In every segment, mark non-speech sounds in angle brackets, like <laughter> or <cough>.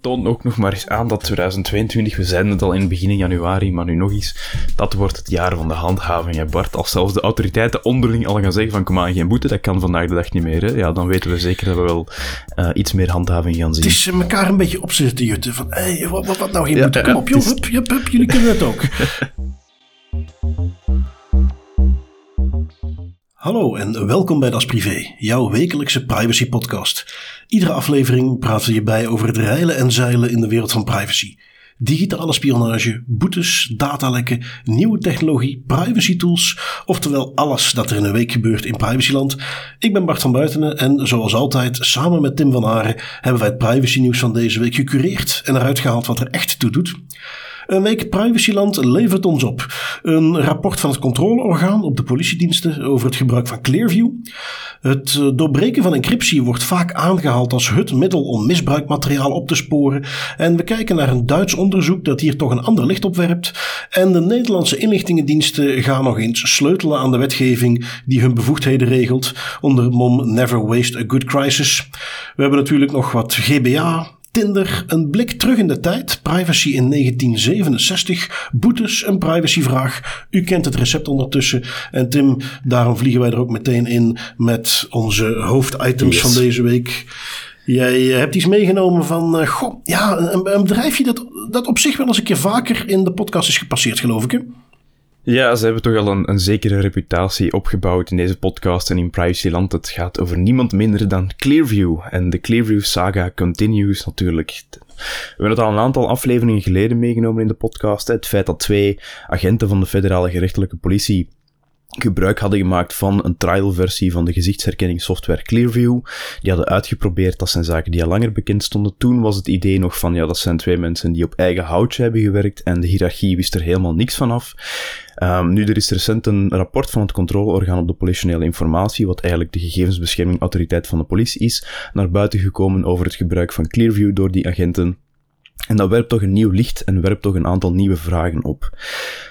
toont ook nog maar eens aan dat 2022, we zijn het al in begin januari, maar nu nog eens, dat wordt het jaar van de handhaving, hè Bart. Als zelfs de autoriteiten onderling al gaan zeggen van kom aan, geen boete, dat kan vandaag de dag niet meer, hè. Ja, dan weten we zeker dat we wel uh, iets meer handhaving gaan zien. Het is elkaar een beetje opzetten te jutten, van hey, wat, wat, wat nou geen boete, kom op joh, hup, hup, hup, jullie kunnen het ook. <laughs> Hallo en welkom bij Das Privé, jouw wekelijkse privacy podcast. Iedere aflevering praten we je bij over het reilen en zeilen in de wereld van privacy. Digitale spionage, boetes, datalekken, nieuwe technologie, privacy tools, oftewel alles dat er in een week gebeurt in privacyland. Ik ben Bart van Buitenen en zoals altijd, samen met Tim van Aren, hebben wij het privacy nieuws van deze week gecureerd en eruit gehaald wat er echt toe doet. Een week Privacyland levert ons op. Een rapport van het controleorgaan op de politiediensten over het gebruik van Clearview. Het eh, doorbreken van encryptie wordt vaak aangehaald als het middel om misbruikmateriaal op te sporen. En we kijken naar een Duits onderzoek dat hier toch een ander licht op werpt. En de Nederlandse inlichtingendiensten gaan nog eens sleutelen aan de wetgeving die hun bevoegdheden regelt onder mom Never Waste a Good Crisis. We hebben natuurlijk nog wat GBA, Tinder, een blik terug in de tijd, privacy in 1967, boetes, een privacyvraag. U kent het recept ondertussen. En Tim, daarom vliegen wij er ook meteen in met onze hoofditems van deze week. Jij eh, hebt iets meegenomen van, uh, goh, ja, een, een, bedrijfje dat, dat op zich wel eens een keer vaker in de podcast is gepasseerd, geloof ik. Hè? Ja, ze hebben toch al een, een, zekere reputatie opgebouwd in deze podcast en in Privacyland. Het gaat over niemand minder dan Clearview. En de Clearview saga continues natuurlijk. We hebben het al een aantal afleveringen geleden meegenomen in de podcast. Het feit dat twee agenten van de federale gerechtelijke politie gebruik hadden gemaakt van een trial-versie van de gezichtsherkenningssoftware Clearview. Die hadden uitgeprobeerd, dat zijn zaken die al langer bekend stonden. Toen was het idee nog van, ja, dat zijn twee mensen die op eigen houtje hebben gewerkt en de hiërarchie wist er helemaal niks van af. Um, nu, er is recent een rapport van het controleorgaan op de politionele informatie, wat eigenlijk de gegevensbeschermingautoriteit van de politie is, naar buiten gekomen over het gebruik van Clearview door die agenten en dat werpt toch een nieuw licht en werpt toch een aantal nieuwe vragen op.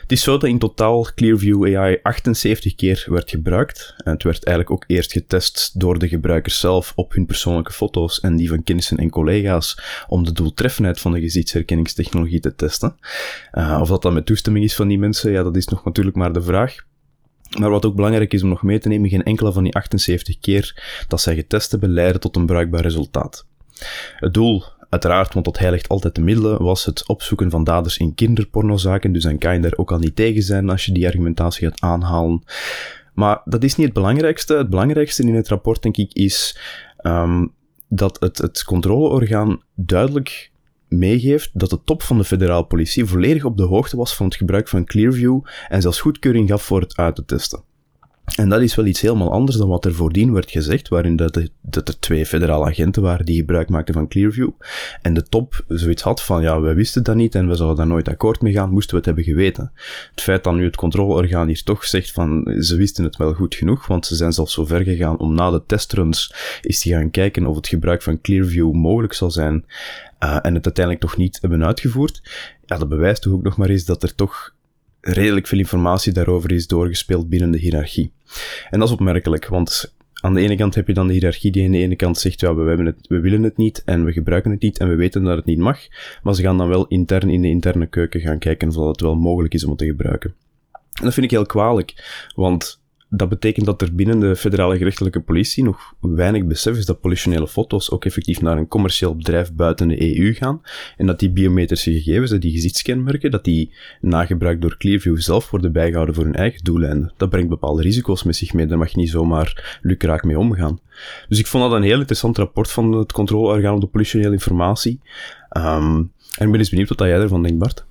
Het is zo dat in totaal Clearview AI 78 keer werd gebruikt. En het werd eigenlijk ook eerst getest door de gebruikers zelf op hun persoonlijke foto's en die van kennissen en collega's om de doeltreffendheid van de gezichtsherkenningstechnologie te testen. Uh, of dat dan met toestemming is van die mensen, ja, dat is nog natuurlijk maar de vraag. Maar wat ook belangrijk is om nog mee te nemen, geen enkele van die 78 keer dat zij getest hebben leiden tot een bruikbaar resultaat. Het doel Uiteraard, want dat heiligt altijd de middelen, was het opzoeken van daders in kinderpornozaken, dus dan kan je daar ook al niet tegen zijn als je die argumentatie gaat aanhalen. Maar dat is niet het belangrijkste. Het belangrijkste in het rapport, denk ik, is um, dat het, het controleorgaan duidelijk meegeeft dat de top van de federale politie volledig op de hoogte was van het gebruik van Clearview en zelfs goedkeuring gaf voor het uit te testen. En dat is wel iets helemaal anders dan wat er voordien werd gezegd, waarin dat, dat er twee federale agenten waren die gebruik maakten van Clearview. En de top zoiets had van, ja, wij wisten dat niet en we zouden daar nooit akkoord mee gaan, moesten we het hebben geweten. Het feit dat nu het controleorgaan hier toch zegt van, ze wisten het wel goed genoeg, want ze zijn zelfs zo ver gegaan om na de testruns eens te gaan kijken of het gebruik van Clearview mogelijk zal zijn, uh, en het uiteindelijk toch niet hebben uitgevoerd. Ja, dat bewijst toch ook nog maar eens dat er toch redelijk veel informatie daarover is doorgespeeld binnen de hiërarchie. En dat is opmerkelijk, want aan de ene kant heb je dan de hiërarchie die aan de ene kant zegt, ja, we, hebben het, we willen het niet en we gebruiken het niet en we weten dat het niet mag, maar ze gaan dan wel intern in de interne keuken gaan kijken of het wel mogelijk is om het te gebruiken. En dat vind ik heel kwalijk, want dat betekent dat er binnen de federale gerechtelijke politie nog weinig besef is dat politionele foto's ook effectief naar een commercieel bedrijf buiten de EU gaan. En dat die biometrische gegevens, die gezichtskenmerken, dat die nagebruikt door Clearview zelf worden bijgehouden voor hun eigen doeleinden. Dat brengt bepaalde risico's met zich mee, daar mag je niet zomaar lukraak mee omgaan. Dus ik vond dat een heel interessant rapport van het controleorgaan op de politionele informatie. Um, en ben eens benieuwd wat jij ervan denkt, Bart.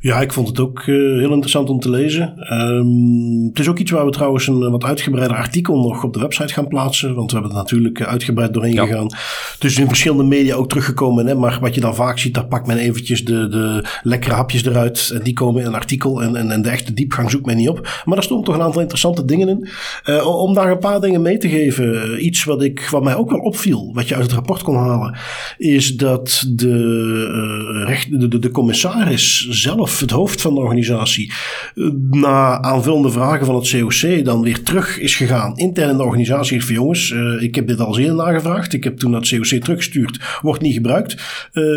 Ja, ik vond het ook uh, heel interessant om te lezen. Um, het is ook iets waar we trouwens een wat uitgebreider artikel nog op de website gaan plaatsen. Want we hebben er natuurlijk uitgebreid doorheen ja. gegaan. Het is in verschillende media ook teruggekomen. Hè, maar wat je dan vaak ziet, daar pakt men eventjes de, de lekkere hapjes eruit. En die komen in een artikel. En, en, en de echte diepgang zoekt men niet op. Maar daar stonden toch een aantal interessante dingen in. Uh, om daar een paar dingen mee te geven. Iets wat, ik, wat mij ook wel opviel, wat je uit het rapport kon halen. Is dat de, uh, recht, de, de, de commissaris zelf het hoofd van de organisatie, na aanvullende vragen van het COC dan weer terug is gegaan. Intern in de organisatie is van jongens, ik heb dit al zeer nagevraagd. Ik heb toen het COC teruggestuurd, wordt niet gebruikt.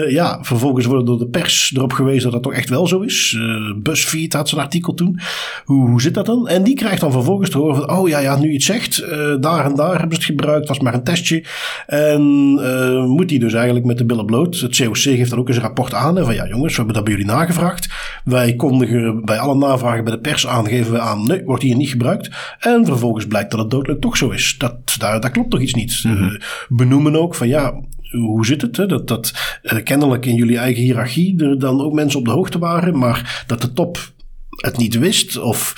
ja, vervolgens wordt door de pers erop gewezen dat dat toch echt wel zo is. BuzzFeed had zijn artikel toen. Hoe, hoe zit dat dan? En die krijgt dan vervolgens te horen van, oh ja, ja, nu je het zegt, daar en daar hebben ze het gebruikt, was maar een testje. En moet die dus eigenlijk met de billen bloot. Het COC geeft dan ook eens een rapport aan. van ja, jongens, we hebben dat bij jullie nagevraagd. Wij kondigen bij alle navragen bij de pers aan, geven we aan, nee, wordt hier niet gebruikt. En vervolgens blijkt dat het doodelijk toch zo is. Dat, daar, daar klopt toch iets niet. Mm benoemen ook van ja, hoe zit het? Hè? Dat, dat uh, kennelijk in jullie eigen hiërarchie er dan ook mensen op de hoogte waren, maar dat de top het niet wist. Of,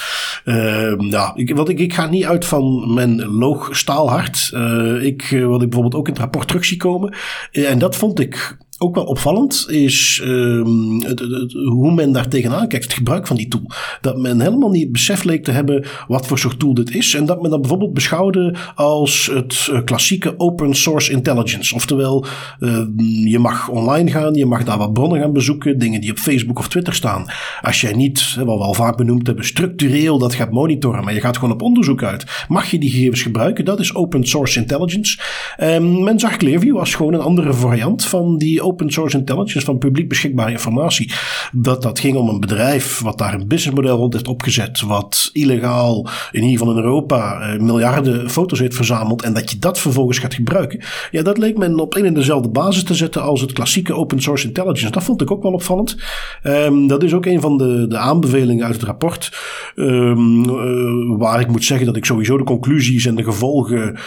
uh, nou, ik, wat ik, ik ga niet uit van mijn loog staalhart. Uh, ik, wat ik bijvoorbeeld ook in het rapport terug zie komen. en dat vond ik ook wel opvallend is um, het, hoe men daar tegenaan kijkt, het gebruik van die tool. Dat men helemaal niet het besef leek te hebben wat voor soort tool dit is. En dat men dat bijvoorbeeld beschouwde als het uh, klassieke open source intelligence. Oftewel, uh, je mag online gaan, je mag daar wat bronnen gaan bezoeken, dingen die op Facebook of Twitter staan. Als jij niet, wat we al vaak benoemd hebben, structureel dat gaat monitoren, maar je gaat gewoon op onderzoek uit, mag je die gegevens gebruiken. Dat is open source intelligence. Um, men zag Clearview als gewoon een andere variant van die open source intelligence, van publiek beschikbare informatie. Dat dat ging om een bedrijf wat daar een businessmodel rond heeft opgezet, wat illegaal, in ieder geval in Europa, eh, miljarden foto's heeft verzameld en dat je dat vervolgens gaat gebruiken. Ja, dat leek men op een en dezelfde basis te zetten als het klassieke open source intelligence. Dat vond ik ook wel opvallend. Um, dat is ook een van de, de aanbevelingen uit het rapport, um, uh, waar ik moet zeggen dat ik sowieso de conclusies en de gevolgen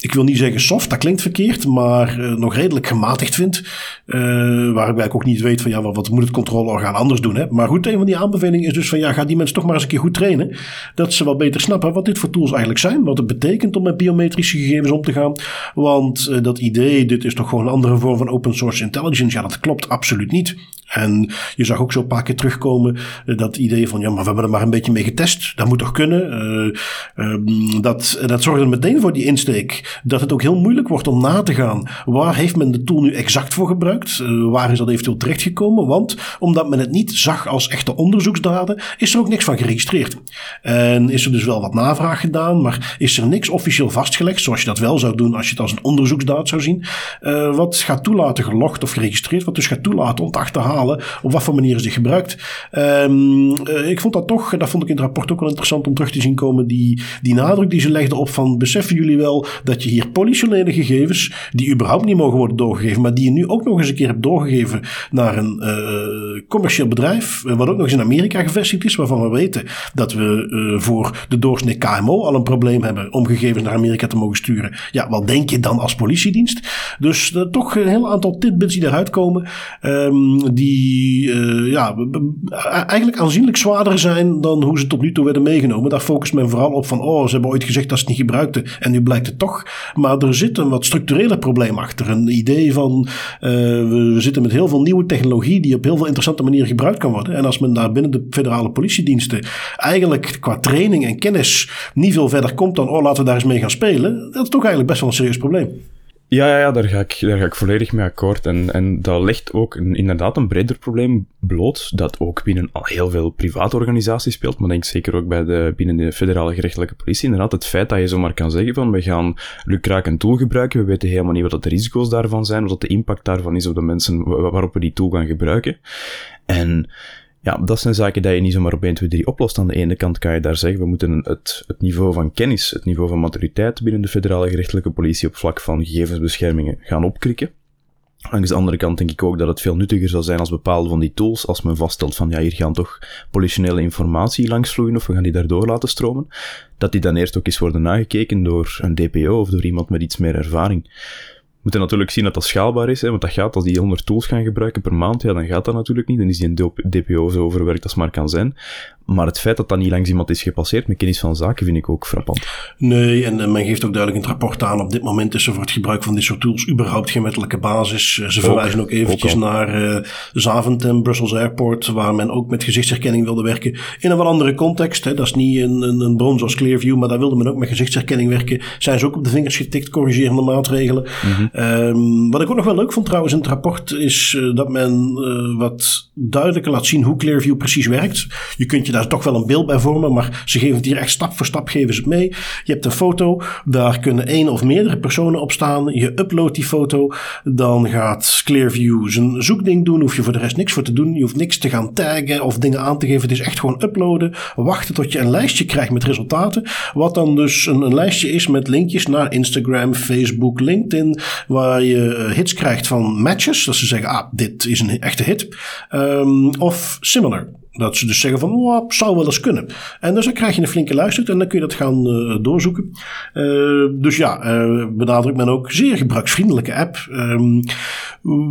ik wil niet zeggen soft, dat klinkt verkeerd, maar uh, nog redelijk gematigd vind. Uh, waarbij ik ook niet weet van ja, wat, moet het controleorgaan anders doen. Hè? Maar goed, een van die aanbevelingen is dus van ja, ga die mensen toch maar eens een keer goed trainen. Dat ze wel beter snappen wat dit voor tools eigenlijk zijn. Wat het betekent om met biometrische gegevens om te gaan. Want uh, dat idee, dit is toch gewoon een andere vorm van open source intelligence. Ja, dat klopt absoluut niet. En je zag ook zo een paar keer terugkomen dat idee van ja, maar we hebben er maar een beetje mee getest. Dat moet toch kunnen? Um, dat, dat zorgde meteen voor die insteek dat het ook heel moeilijk wordt om na te gaan. Waar heeft men de tool nu exact voor gebruikt? Uh, waar is dat eventueel terechtgekomen? Want omdat men het niet zag als echte onderzoeksdaden, is er ook niks van geregistreerd. En is er dus wel wat navraag gedaan, maar is er niks officieel vastgelegd, zoals je dat wel zou doen als je het als een onderzoeksdaad zou zien. Wat gaat toelaten gelogd of geregistreerd, wat dus gaat toelaten om te achterhalen op wat voor manier is dit gebruikt. Um, uh, ik vond dat toch, dat vond ik in het rapport ook wel interessant om terug te zien komen, die, die nadruk die ze legden op van beseffen jullie wel dat je hier politionele gegevens, die überhaupt niet mogen worden doorgegeven, maar die je nu ook nog eens een keer hebt doorgegeven naar een uh, commercieel bedrijf, eh, wat ook nog eens in Amerika gevestigd is, waarvan we weten dat we voor de doorsnee KMO al een probleem hebben om gegevens naar Amerika te mogen sturen. Ja, wat denk je dan als politiedienst? Dus toch een heel aantal tidbits die eruit komen, um, die ja, eigenlijk aanzienlijk zwaarder zijn dan hoe ze tot nu toe werden meegenomen. Daar focust men vooral op van, oh, ze hebben ooit gezegd dat ze het niet gebruikten en nu blijkt het toch. Maar er zit een wat structureler probleem achter. Een idee van uh, we zitten met heel veel nieuwe technologie die op heel veel interessante manieren gebruikt kan worden. En als men daar binnen de federale politiediensten eigenlijk qua training en kennis niet veel verder komt dan oh laten we daar eens mee gaan spelen. Dat is toch eigenlijk best wel een serieus probleem. Ja, ja, ja daar, ga ik, daar ga ik volledig mee akkoord. En, en dat legt ook inderdaad een breder probleem bloot, dat ook binnen al heel veel private organisaties speelt, maar denk zeker ook bij de, binnen de federale gerechtelijke politie. Inderdaad, het feit dat je zomaar kan zeggen van, we gaan lukraak een tool gebruiken, we weten helemaal niet wat de risico's daarvan zijn, wat de impact daarvan is op de mensen waarop we die tool gaan gebruiken. En ja, dat zijn zaken die je niet zomaar op 1, 2, 3 oplost. Aan de ene kant kan je daar zeggen, we moeten het, het niveau van kennis, het niveau van maturiteit binnen de federale gerechtelijke politie op vlak van gegevensbeschermingen gaan opkrikken. Langs de andere kant denk ik ook dat het veel nuttiger zal zijn als bepaalde van die tools, als men vaststelt van ja, hier gaan toch politionele informatie langs vloeien of we gaan die daardoor laten stromen, dat die dan eerst ook eens worden nagekeken door een DPO of door iemand met iets meer ervaring moeten natuurlijk zien dat dat schaalbaar is, hè, want dat gaat als die 100 tools gaan gebruiken per maand, ja, dan gaat dat natuurlijk niet. Dan is die een DPO zo overwerkt als maar kan zijn. Maar het feit dat dat niet langs iemand is gepasseerd met kennis van zaken vind ik ook frappant. Nee, en, men geeft ook duidelijk in het rapport aan, op dit moment is er voor het gebruik van dit soort tools überhaupt geen wettelijke basis. Eh, ze verwijzen ook, eventjes naar uh, Zaventem, Brussels Airport, waar men ook met gezichtsherkenning wilde werken. In een wat andere context, hè. dat is niet een, een, een bron zoals Clearview, maar daar wilde men ook met gezichtsherkenning werken. Zijn ze ook op de vingers getikt, corrigerende maatregelen. Mm Ehm, wat ik ook nog wel leuk vond trouwens in het rapport is eh, dat men uh, wat duidelijker laat zien hoe Clearview precies werkt. Je kunt je daar toch wel een beeld bij vormen, maar ze geven het hier echt stap voor stap geven ze het mee. Je hebt een foto, daar kunnen één of meerdere personen op staan. Je uploadt die foto, dan gaat Clearview zijn zoekding doen. Hoef je voor de rest niks voor te doen. Je hoeft niks te gaan taggen of dingen aan te geven. Het is echt gewoon uploaden, wachten tot je een lijstje krijgt met resultaten. Wat dan dus een lijstje is met linkjes naar Instagram, Facebook, LinkedIn, waar je eh, hits krijgt van matches. Dat ze zeggen, ah, dit is een echte hit. Um, of similar. Dat ze dus zeggen van, oh, zou wel eens kunnen. En dus dan krijg je een flinke luistert en dan kun je dat gaan uh, doorzoeken. Uh, dus ja, uh, benadrukt men ook zeer gebruiksvriendelijke app. Um,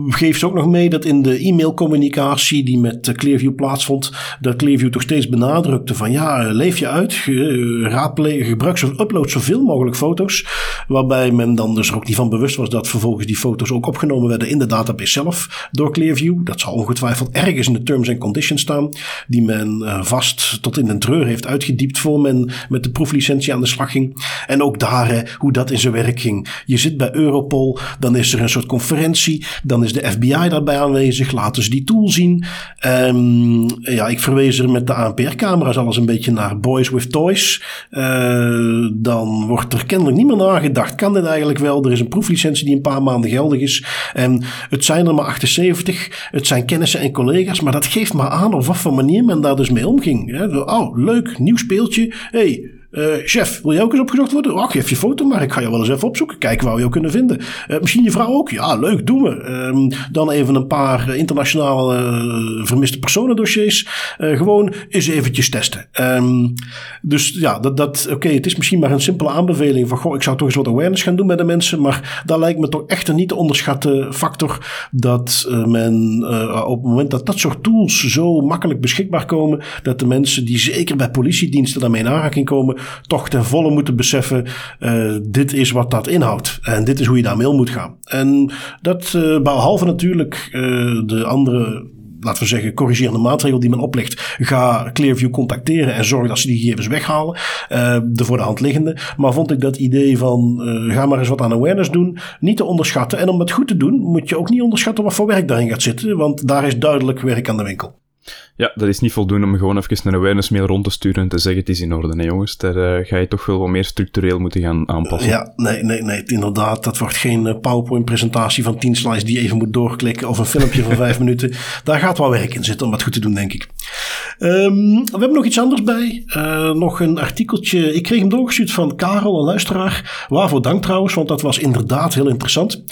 geeft ook nog mee dat in de e-mailcommunicatie die met Clearview plaatsvond, dat Clearview toch steeds benadrukte van ja, leef je uit, raadpleeg, gebruik upload zoveel mogelijk foto's. Waarbij men dan dus er ook niet van bewust was dat vervolgens die foto's ook opgenomen werden in de database zelf door Clearview. Dat zal ongetwijfeld ergens in de terms and conditions staan die men uh, vast tot in de treur heeft uitgediept voor men met de proeflicentie aan de slag ging. En ook daar hè, hoe dat in zijn werk ging. Je zit bij Europol, dan is er een soort conferentie, dan is de FBI daarbij aanwezig, laten ze die tool zien. Um, ja, ik verwees er met de ANPR-camera's alles een beetje naar Boys with Toys. Uh, dan wordt er kennelijk niet meer nagedacht. Kan dit eigenlijk wel? Er is een proeflicentie die een paar maanden geldig is. En het zijn er maar 78. Het zijn kennissen en collega's, maar dat geeft maar aan of wat voor manier men daar dus mee omging. Oh, leuk, nieuw speeltje. hey, uh, chef, wil jij ook eens opgezocht worden? Oh, geef je foto maar, ik ga je wel eens even opzoeken. Kijken waar we jou kunnen vinden. Uh, misschien je vrouw ook? Ja, leuk, doen we. Um, dan even een paar internationale uh, vermiste personen dossiers. gewoon eens eventjes testen. Um, dus ja, dat, dat, oké, het is misschien maar een simpele aanbeveling van, goh, ik zou toch eens wat awareness gaan doen met de mensen. Maar daar lijkt me toch echt een niet te onderschatten factor dat men op het moment dat dat soort tools zo makkelijk beschikbaar komen, dat de mensen die zeker bij politiediensten daarmee in aanraking komen, toch ten volle moeten beseffen: uh, dit is wat dat inhoudt. En dit is hoe je daarmee om moet gaan. En dat, uh, behalve natuurlijk uh, de andere laten we zeggen, corrigerende maatregel die men oplegt. Ga Clearview contacteren en zorg dat ze die gegevens weghalen. De voor de hand liggende. Maar vond ik dat idee van ga maar eens wat aan awareness doen niet te onderschatten. En om het goed te doen moet je ook niet onderschatten wat voor werk daarin gaat zitten. Want daar is duidelijk werk aan de winkel. Ja, dat is niet voldoende om gewoon even een awareness mail rond te sturen en te zeggen het is in orde, nee jongens. Daar uh, ga je toch wel wat meer structureel moeten gaan aanpassen. Ja, nee, nee, nee, inderdaad. Dat wordt geen eh, PowerPoint-presentatie van 10 slides die je even moet doorklikken of een filmpje van <laughs> 5 minuten. Daar gaat wel werk in zitten om wat goed te doen, denk ik. Um, we hebben nog iets anders bij. Uh, nog een artikeltje. Ik kreeg hem doorgestuurd van Karel, een luisteraar. Waarvoor dank trouwens, want dat was inderdaad heel interessant.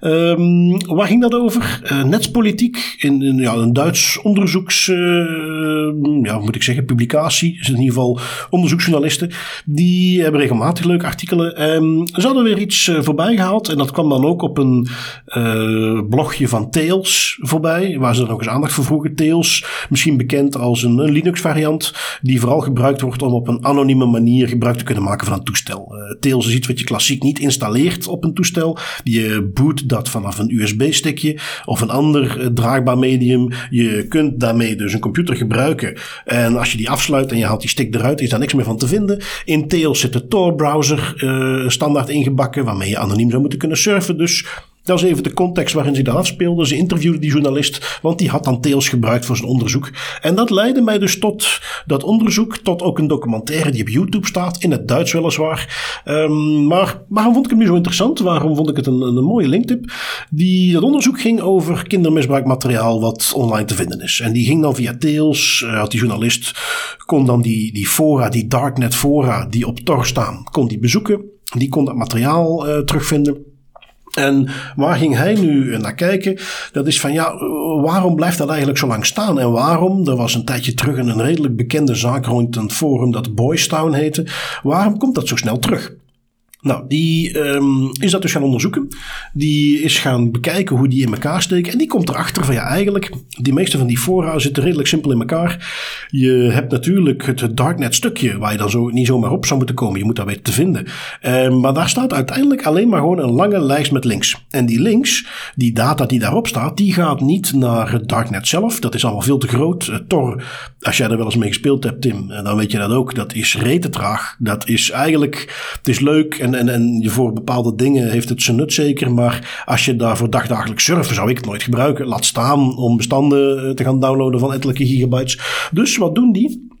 Um, waar ging dat over? Uh, netspolitiek in, in ja, een Duits onderzoeks uh, ja, moet ik zeggen, publicatie. In ieder geval onderzoeksjournalisten. Die hebben regelmatig leuke artikelen. Um, ze hadden weer iets uh, voorbij gehaald. En dat kwam dan ook op een uh, blogje van Tails voorbij. Waar ze er nog eens aandacht voor vroegen. Tails, misschien bekend als een, een Linux variant. Die vooral gebruikt wordt om op een anonieme manier gebruik te kunnen maken van een toestel. Tails is iets wat je klassiek niet installeert op een toestel. Je boot dat vanaf een USB-stickje of een ander draagbaar medium. Je kunt daarmee dus een computer gebruiken. En als je die afsluit en je haalt die stick eruit, is daar niks meer van te vinden. In Tails zit de Tor-browser uh, standaard ingebakken, waarmee je anoniem zou moeten kunnen surfen. Dus dat is even de context waarin zich dat afspeelde. Ze interviewde die journalist, want die had dan Tails gebruikt voor zijn onderzoek. En dat leidde mij dus tot dat onderzoek, tot ook een documentaire die op YouTube staat, in het Duits weliswaar. Um, maar waarom vond ik het nu zo interessant? Waarom vond ik het een, een mooie linktip? Die, dat onderzoek ging over kindermisbruikmateriaal wat online te vinden is. En die ging dan via Tails, uh, had die journalist, kon dan die, die fora, die darknet fora die op Tor staan, kon die bezoeken. Die kon dat materiaal uh, terugvinden. En waar ging hij nu naar kijken? Dat is van ja, waarom blijft dat eigenlijk zo lang staan? En waarom, er was een tijdje terug een redelijk bekende zaak rond een forum dat Boys Town heette. Waarom komt dat zo snel terug? Nou, die um, is dat dus gaan onderzoeken. Die is gaan bekijken hoe die in elkaar steken. En die komt erachter van ja, eigenlijk, die meeste van die fora zitten redelijk simpel in elkaar. Je hebt natuurlijk het darknet stukje waar je dan zo niet zomaar op zou moeten komen. Je moet daar weten te vinden. Um, maar daar staat uiteindelijk alleen maar gewoon een lange lijst met links. En die links, die data die daarop staat, die gaat niet naar het darknet zelf. Dat is allemaal veel te groot. Uh, Tor, als jij er wel eens mee gespeeld hebt, Tim, dan weet je dat ook. Dat is rete traag. Dat is eigenlijk, het is leuk en En, en, voor bepaalde dingen heeft het zijn nut zeker. Maar als je daarvoor dagdagelijks surfen, zou ik het nooit gebruiken. Laat staan om bestanden te gaan downloaden van ettelijke gigabytes. Dus wat doen die?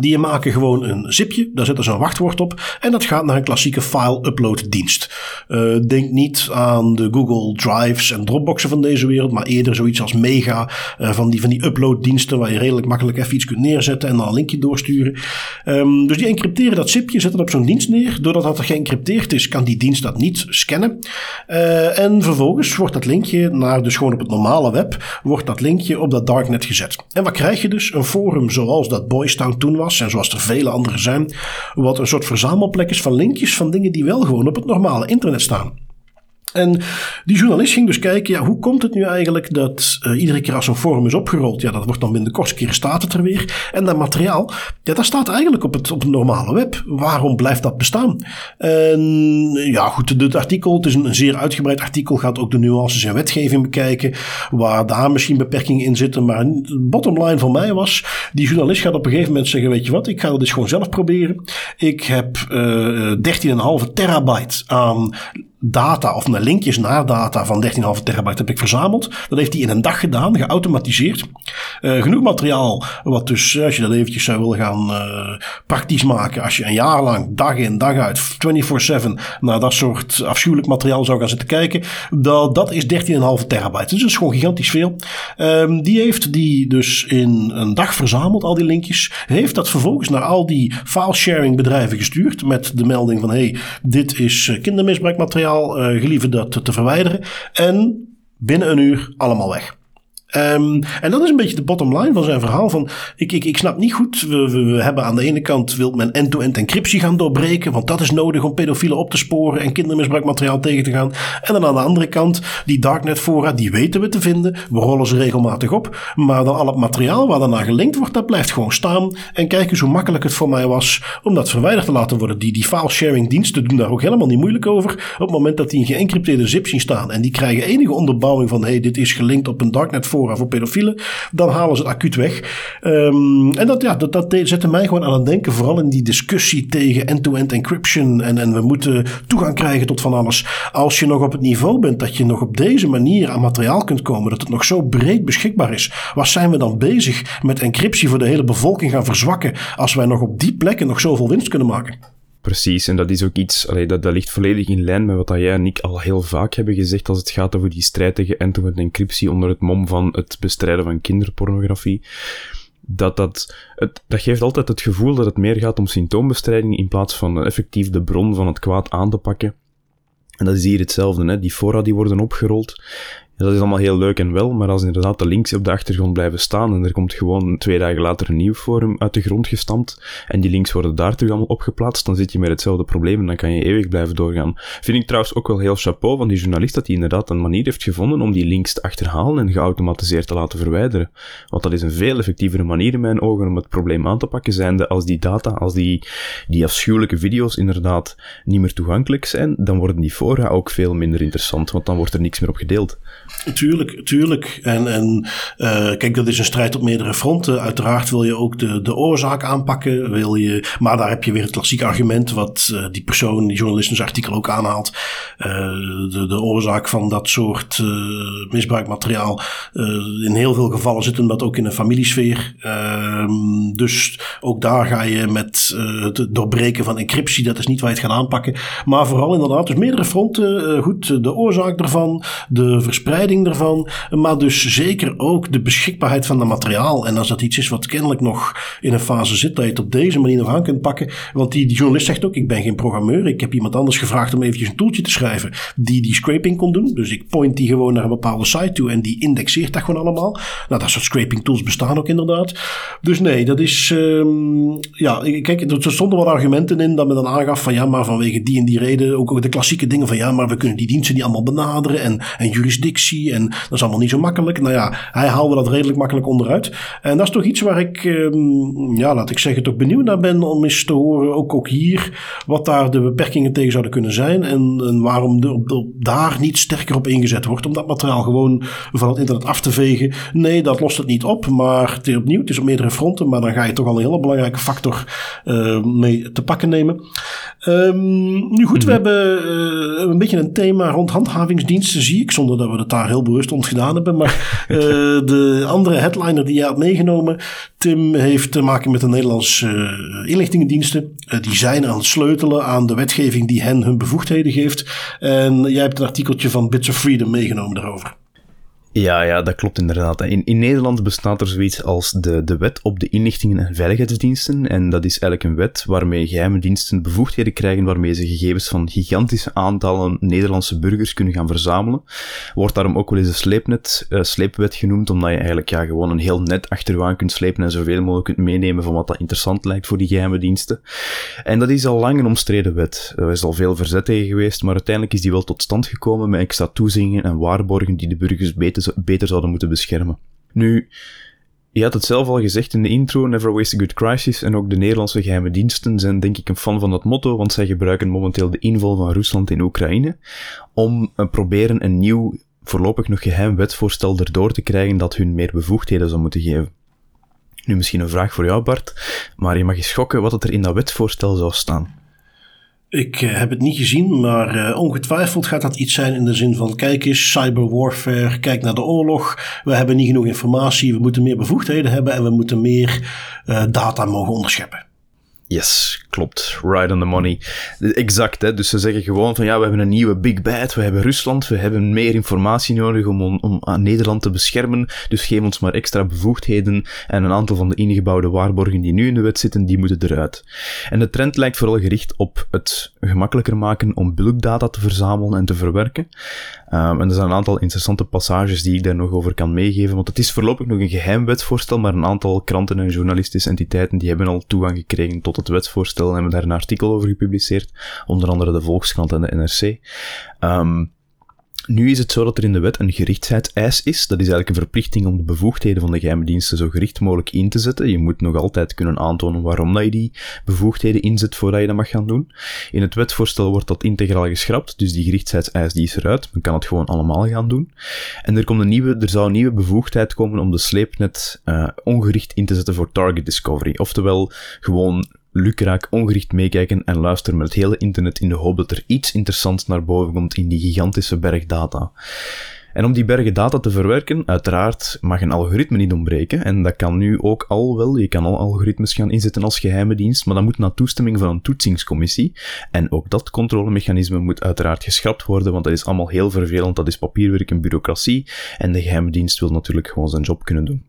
Die maken gewoon een zipje, daar zetten ze een wachtwoord op en dat gaat naar een klassieke file-upload dienst. Uh, denk niet aan de Google Drives en Dropboxen van deze wereld, maar eerder zoiets als Mega, uh, van die, van die upload-diensten waar je redelijk makkelijk even iets kunt neerzetten en dan een linkje doorsturen. Um, dus die encrypteren dat zipje, zetten dat op zo'n dienst neer. Doordat dat geëncrypteerd is, kan die dienst dat niet scannen. Uh, en vervolgens wordt dat linkje naar, dus gewoon op het normale web, wordt dat linkje op dat darknet gezet. En wat krijg je dus? Een forum zoals dat Boys Town toen was en zoals er vele andere zijn, wat een soort verzamelplek is van linkjes van dingen die wel gewoon op het normale internet staan. En die journalist ging dus kijken, ja, hoe komt het nu eigenlijk dat uh, iedere keer als een forum is opgerold, ja, dat wordt dan binnen de keer staat het er weer. En dat materiaal, ja, dat staat eigenlijk op het, op het normale web. Waarom blijft dat bestaan? En ja, goed, het artikel, het is een, zeer uitgebreid artikel, gaat ook de nuances in wetgeving bekijken, waar daar misschien beperkingen in zitten. Maar bottom line voor mij was, die journalist gaat op een gegeven moment zeggen, weet je wat, ik ga dat eens gewoon zelf proberen. Ik heb uh, 13,5 terabyte aan data of naar linkjes naar data van 13,5 terabyte heb ik verzameld. Dat heeft hij in een dag gedaan, geautomatiseerd. Uh, genoeg materiaal, wat dus, als je dat eventjes zou willen gaan uh, praktisch maken, als je een jaar lang, dag in, dag uit, 24-7 naar dat soort afschuwelijk materiaal zou gaan zitten kijken, dat, dat is 13,5 terabyte. Dus dat is gewoon gigantisch veel. Um, die heeft die dus in een dag verzameld, al die linkjes. Heeft dat vervolgens naar al die file-sharing bedrijven gestuurd met de melding van, hey, dit is eh, kindermisbruikmateriaal materiaal uh, gelieve dat te verwijderen. En binnen een uur allemaal weg. Um, en dat is een beetje de bottom line van zijn verhaal. Van, ik, ik, ik snap niet goed. We, we, hebben aan de ene kant wil men end-to-end encryptie gaan doorbreken. Want dat is nodig om pedofielen op te sporen en kindermisbruikmateriaal tegen te gaan. En dan aan de andere kant, die darknet fora, die weten we te vinden. We rollen ze regelmatig op. Maar dan al het materiaal waar daarna gelinkt wordt, dat blijft gewoon staan. En kijk eens hoe makkelijk het voor mij was om dat verwijderd te laten worden. Die, die file sharing diensten doen daar ook helemaal niet moeilijk over. Op het moment dat die een geëncrypteerde zip zien staan. En die krijgen enige onderbouwing van, hey, dit is gelinkt op een darknet fora voor pedofielen, dan halen ze het acuut weg. Um, en dat, ja, dat, dat zette mij gewoon aan het denken, vooral in die discussie tegen end-to-end encryption. En, en we moeten toegang krijgen tot van alles. Als je nog op het niveau bent dat je nog op deze manier aan materiaal kunt komen, dat het nog zo breed beschikbaar is, wat zijn we dan bezig met encryptie voor de hele bevolking gaan verzwakken als wij nog op die plekken nog zoveel winst kunnen maken? Precies, en dat is ook iets, allee, dat, dat ligt volledig in lijn met wat jij en ik al heel vaak hebben gezegd als het gaat over die strijd tegen end-to-end encryptie onder het mom van het bestrijden van kinderpornografie. Dat, dat, het, dat geeft altijd het gevoel dat het meer gaat om symptoombestrijding in plaats van effectief de bron van het kwaad aan te pakken. En dat is hier hetzelfde, hè. die fora die worden opgerold dat is allemaal heel leuk en wel, maar als inderdaad de links op de achtergrond blijven staan en er komt gewoon twee dagen later een nieuw forum uit de grond gestampt en die links worden daar terug allemaal opgeplaatst, dan zit je met hetzelfde probleem en dan kan je eeuwig blijven doorgaan. Vind ik trouwens ook wel heel chapeau van die journalist dat hij inderdaad een manier heeft gevonden om die links te achterhalen en geautomatiseerd te laten verwijderen. Want dat is een veel effectievere manier in mijn ogen om het probleem aan te pakken, zijnde als die data, als die, die afschuwelijke video's inderdaad niet meer toegankelijk zijn, dan worden die fora ook veel minder interessant, want dan wordt er niks meer op gedeeld. Tuurlijk, tuurlijk. En, en uh, kijk, dat is een strijd op meerdere fronten. Uiteraard wil je ook de, de oorzaak aanpakken. Wil je, maar daar heb je weer het klassieke argument wat uh, die persoon, die journalist in zijn artikel ook aanhaalt. Uh, de, de oorzaak van dat soort misbruikmateriaal. in heel veel gevallen zit hem dat ook in een familiesfeer. Ehm, dus ook daar ga je met het doorbreken van encryptie, dat is niet waar je het gaat aanpakken. Maar vooral inderdaad, dus meerdere fronten. goed, de oorzaak ervan, de verspreiding ervan, maar dus zeker ook de beschikbaarheid van dat materiaal. En als dat iets is wat kennelijk nog in een fase zit, dat je het op deze manier nog aan kunt pakken. Want die, journalist zegt ook, ik ben geen programmeur. Ik heb iemand anders gevraagd om eventjes een toeltje te schrijven die die scraping kon doen. Dus ik point die gewoon naar een bepaalde site toe en die indexeert dat gewoon allemaal. Nou, dat soort scraping tools bestaan ook inderdaad. Dus nee, dat is, um, ja, kijk, er stonden wel argumenten in dat men dan aangaf van ja, maar vanwege die en die reden, ook, de klassieke dingen van ja, maar we kunnen die diensten niet allemaal benaderen en, en jurisdictie en dat is allemaal niet zo makkelijk. Nou ja, hij haalde dat redelijk makkelijk onderuit. En dat is toch iets waar ik, ehm, ja, laat ik zeggen, toch benieuwd naar ben om eens te horen, ook, ook hier, wat daar de beperkingen tegen zouden kunnen zijn en, en waarom er daar niet sterker op ingezet wordt om dat materiaal gewoon van het internet af te vegen. Nee, dat lost het niet op, maar het is opnieuw, het is op meerdere fronten, maar dan ga je toch al een hele belangrijke factor uh, mee te pakken nemen. Um, nu goed, we mhm. hebben uh, een beetje een thema rond handhavingsdiensten, zie ik, zonder dat we het daar heel bewust ons gedaan hebben. Maar uh, <laughs> de andere headliner die je had meegenomen, Tim, heeft te maken met de Nederlandse inlichtingendiensten. die zijn aan het sleutelen aan de wetgeving die hen hun bevoegdheden geeft. En jij hebt een artikeltje van Bits of Freedom meegenomen daarover. Ja, ja, dat klopt inderdaad. In, in Nederland bestaat er zoiets als de, de Wet op de Inlichtingen en Veiligheidsdiensten. En dat is eigenlijk een wet waarmee geheime diensten bevoegdheden krijgen waarmee ze gegevens van gigantische aantallen Nederlandse burgers kunnen gaan verzamelen. Wordt daarom ook wel eens de sleepnet, uh, sleepwet genoemd, omdat je eigenlijk ja, gewoon een heel net achter je aan kunt slepen en zoveel mogelijk kunt meenemen van wat dat interessant lijkt voor die geheime diensten. En dat is al lang een omstreden wet. Er is al veel verzet tegen geweest, maar uiteindelijk is die wel tot stand gekomen met extra toezingen en waarborgen die de burgers beter beter zouden moeten beschermen. Nu, je had het zelf al gezegd in de intro, Never Waste a Good Crisis, en ook de Nederlandse geheime diensten zijn denk ik een fan van dat motto, want zij gebruiken momenteel de inval van Rusland in Oekraïne om uh, proberen een nieuw, voorlopig nog geheim wetsvoorstel erdoor te krijgen dat hun meer bevoegdheden zou moeten geven. Nu misschien een vraag voor jou Bart, maar je mag eens schokken wat er in dat wetsvoorstel zou staan. Ik uh, heb het niet gezien, maar uh, ongetwijfeld gaat dat iets zijn in de zin van: kijk eens, cyberwarfare, kijk naar de oorlog. We hebben niet genoeg informatie, we moeten meer bevoegdheden hebben en we moeten meer uh, data mogen onderscheppen. Yes, klopt. Right on the money. Exact, hè. Dus ze zeggen gewoon van ja, we hebben een nieuwe big bad, we hebben Rusland, we hebben meer informatie nodig om, om aan Nederland te beschermen, dus geef ons maar extra bevoegdheden en een aantal van de ingebouwde waarborgen die nu in de wet zitten, die moeten eruit. En de trend lijkt vooral gericht op het gemakkelijker maken om bulkdata te verzamelen en te verwerken. Um, en er zijn een aantal interessante passages die ik daar nog over kan meegeven, want het is voorlopig nog een geheim wetsvoorstel, maar een aantal kranten en journalistische entiteiten die hebben al toegang gekregen tot het wetsvoorstel en hebben daar een artikel over gepubliceerd, onder andere de Volkskrant en de NRC. Um, ehm, nu is het zo dat er in de wet een gerichtseis is. Dat is eigenlijk een verplichting om de bevoegdheden van de geheime diensten zo gericht mogelijk in te zetten. Je moet nog altijd kunnen aantonen waarom dat je die bevoegdheden inzet voordat je dat mag gaan doen. In het wetsvoorstel wordt dat integraal geschrapt, dus die gerichtseis die is eruit. Men kan het gewoon allemaal gaan doen. En er, komt een nieuwe, er zou een nieuwe bevoegdheid komen om de sleepnet uh, ongericht in te zetten voor target discovery. Oftewel gewoon lukraak ongericht meekijken en luisteren met het hele internet in de hoop dat er iets interessants naar boven komt in die gigantische berg data. En om die bergen data te verwerken, uiteraard mag een algoritme niet ontbreken. En dat kan nu ook al wel. Je kan al algoritmes gaan inzetten als geheime dienst, maar dat moet na toestemming van een toetsingscommissie. En ook dat controlemechanisme moet uiteraard geschrapt worden, want dat is allemaal heel vervelend. Dat is papierwerk en bureaucratie. En de geheime dienst wil natuurlijk gewoon zijn job kunnen doen.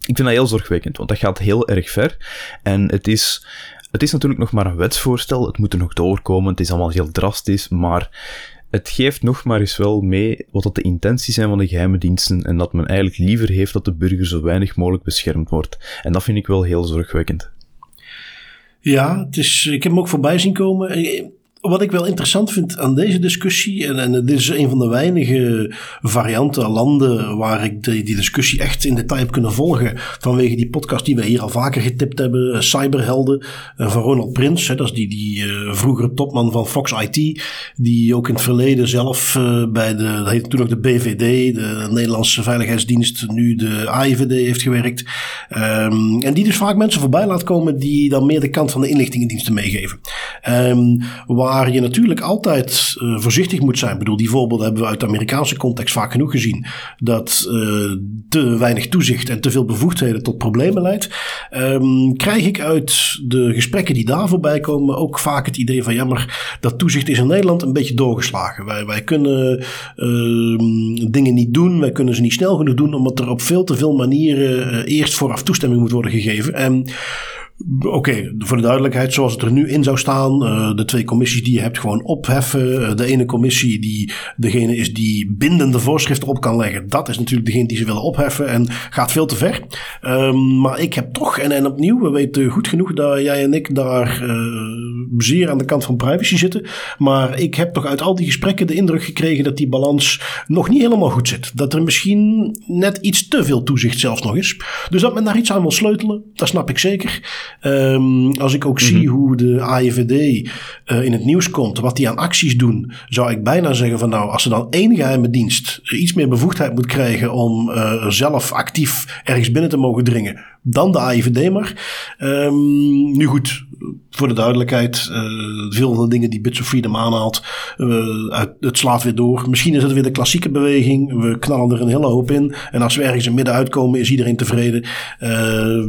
Ik vind dat heel zorgwekkend, want dat gaat heel erg ver. En het is, het is natuurlijk nog maar een wetsvoorstel. Het moet er nog doorkomen. Het is allemaal heel drastisch. Maar het geeft nog maar eens wel mee wat dat de intenties zijn van de geheime diensten. En dat men eigenlijk liever heeft dat de burger zo weinig mogelijk beschermd wordt. En dat vind ik wel heel zorgwekkend. Ja, het is, ik heb hem ook voorbij zien komen wat ik wel interessant vind aan deze discussie, en, en dit is een van de weinige varianten, landen waar ik die, discussie echt in detail heb kunnen volgen, vanwege die podcast die wij hier al vaker getipt hebben, eh, Cyberhelden, uh, van Ronald Prins, hè, dat is die, die uh, vroegere topman van Fox IT, die ook in het verleden zelf bij de, dat heette toen nog de BVD, de Nederlandse Veiligheidsdienst, nu de AIVD heeft gewerkt. Um, en die dus vaak mensen voorbij laat komen die dan meer de kant van de inlichtingendiensten meegeven. Um, je natuurlijk altijd uh, voorzichtig moet zijn. Ik bedoel, die voorbeelden hebben we uit de Amerikaanse context vaak genoeg gezien. Dat uh, te weinig toezicht en te veel bevoegdheden tot problemen leidt. Um, krijg ik uit de gesprekken die daar voorbij komen ook vaak het idee van ja, maar dat toezicht is in Nederland een beetje doorgeslagen. Wij, wij kunnen uh, dingen niet doen, wij kunnen ze niet snel genoeg doen, omdat er op veel te veel manieren uh, eerst vooraf toestemming moet worden gegeven. En Oké, voor de duidelijkheid, zoals het er nu in zou staan, uh, de twee commissies die je hebt gewoon opheffen. Uh, de ene commissie die degene is die bindende voorschriften op kan leggen, dat is natuurlijk degene die ze willen opheffen en gaat veel te ver. Um, maar ik heb toch, en, en opnieuw, we weten goed genoeg dat jij en ik daar uh, zeer aan de kant van privacy zitten. Maar ik heb toch uit al die gesprekken de indruk gekregen dat die balans nog niet helemaal goed zit. Dat er misschien net iets te veel toezicht zelfs nog is. Dus dat men daar iets aan wil sleutelen, dat snap ik zeker. Um, als ik ook zie mhm. hoe de AIVD uh, in het nieuws komt, wat die aan acties doen, zou ik bijna zeggen van nou, als er dan één geheime dienst iets meer bevoegdheid moet krijgen om uh, zelf actief ergens binnen te mogen dringen, dan de AIVD maar. Um, nu goed, voor de duidelijkheid, uh, veel van de dingen die Bits of Freedom aanhaalt, uh, het slaat weer door. Misschien is het weer de klassieke beweging. We knallen er een hele hoop in. En als we ergens in midden uitkomen, is iedereen tevreden. Uh,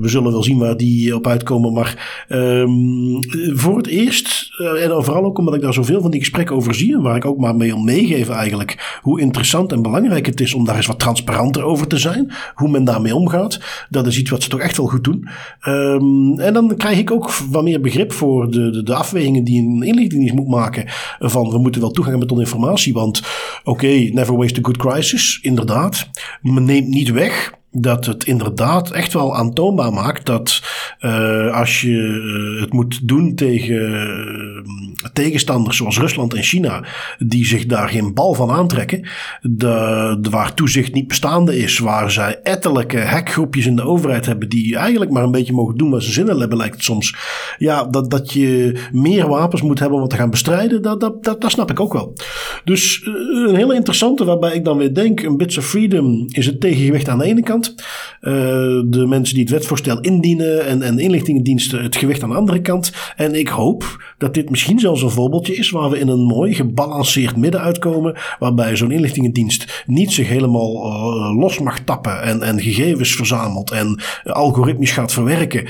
we zullen wel zien waar die op uitkomen. Maar um, voor het eerst, en vooral ook omdat ik daar zoveel van die gesprekken over zie, en waar ik ook maar mee om meegeven eigenlijk, hoe interessant en belangrijk het is om daar eens wat transparanter over te zijn. Hoe men daarmee omgaat. Dat is iets wat ze toch echt wel goed doen. Um, en dan krijg ik ook wat meer begrip voor de, de, de afwegingen die een inlichtingendienst moet maken. Van we moeten wel toegang hebben tot informatie. Want oké, never waste a good crisis. Inderdaad. Men neemt niet weg dat het inderdaad echt wel aantoonbaar maakt dat uh, als je uh, het moet doen tegen uh, tegenstanders zoals Rusland en China, die zich daar geen bal van aantrekken, de, de, waar toezicht niet bestaande is, waar zij etterlijke hackgroepjes in de overheid hebben die eigenlijk maar een beetje mogen doen wat ze zin hebben, lijkt het soms. Ja, dat, dat je meer wapens moet hebben om te gaan bestrijden, dat, dat, dat, dat snap ik ook wel. Dus een hele interessante waarbij ik dan weer denk, een Bits of Freedom is het tegengewicht aan de ene kant. Uh, de mensen die het wetsvoorstel indienen en, en de inlichtingendiensten het gewicht aan de andere kant. En ik hoop dat dit misschien zelfs een voorbeeldje is waar we in een mooi gebalanceerd midden uitkomen. Waarbij zo'n inlichtingendienst niet zich helemaal uh, los mag tappen en, en gegevens verzamelt en algoritmisch gaat verwerken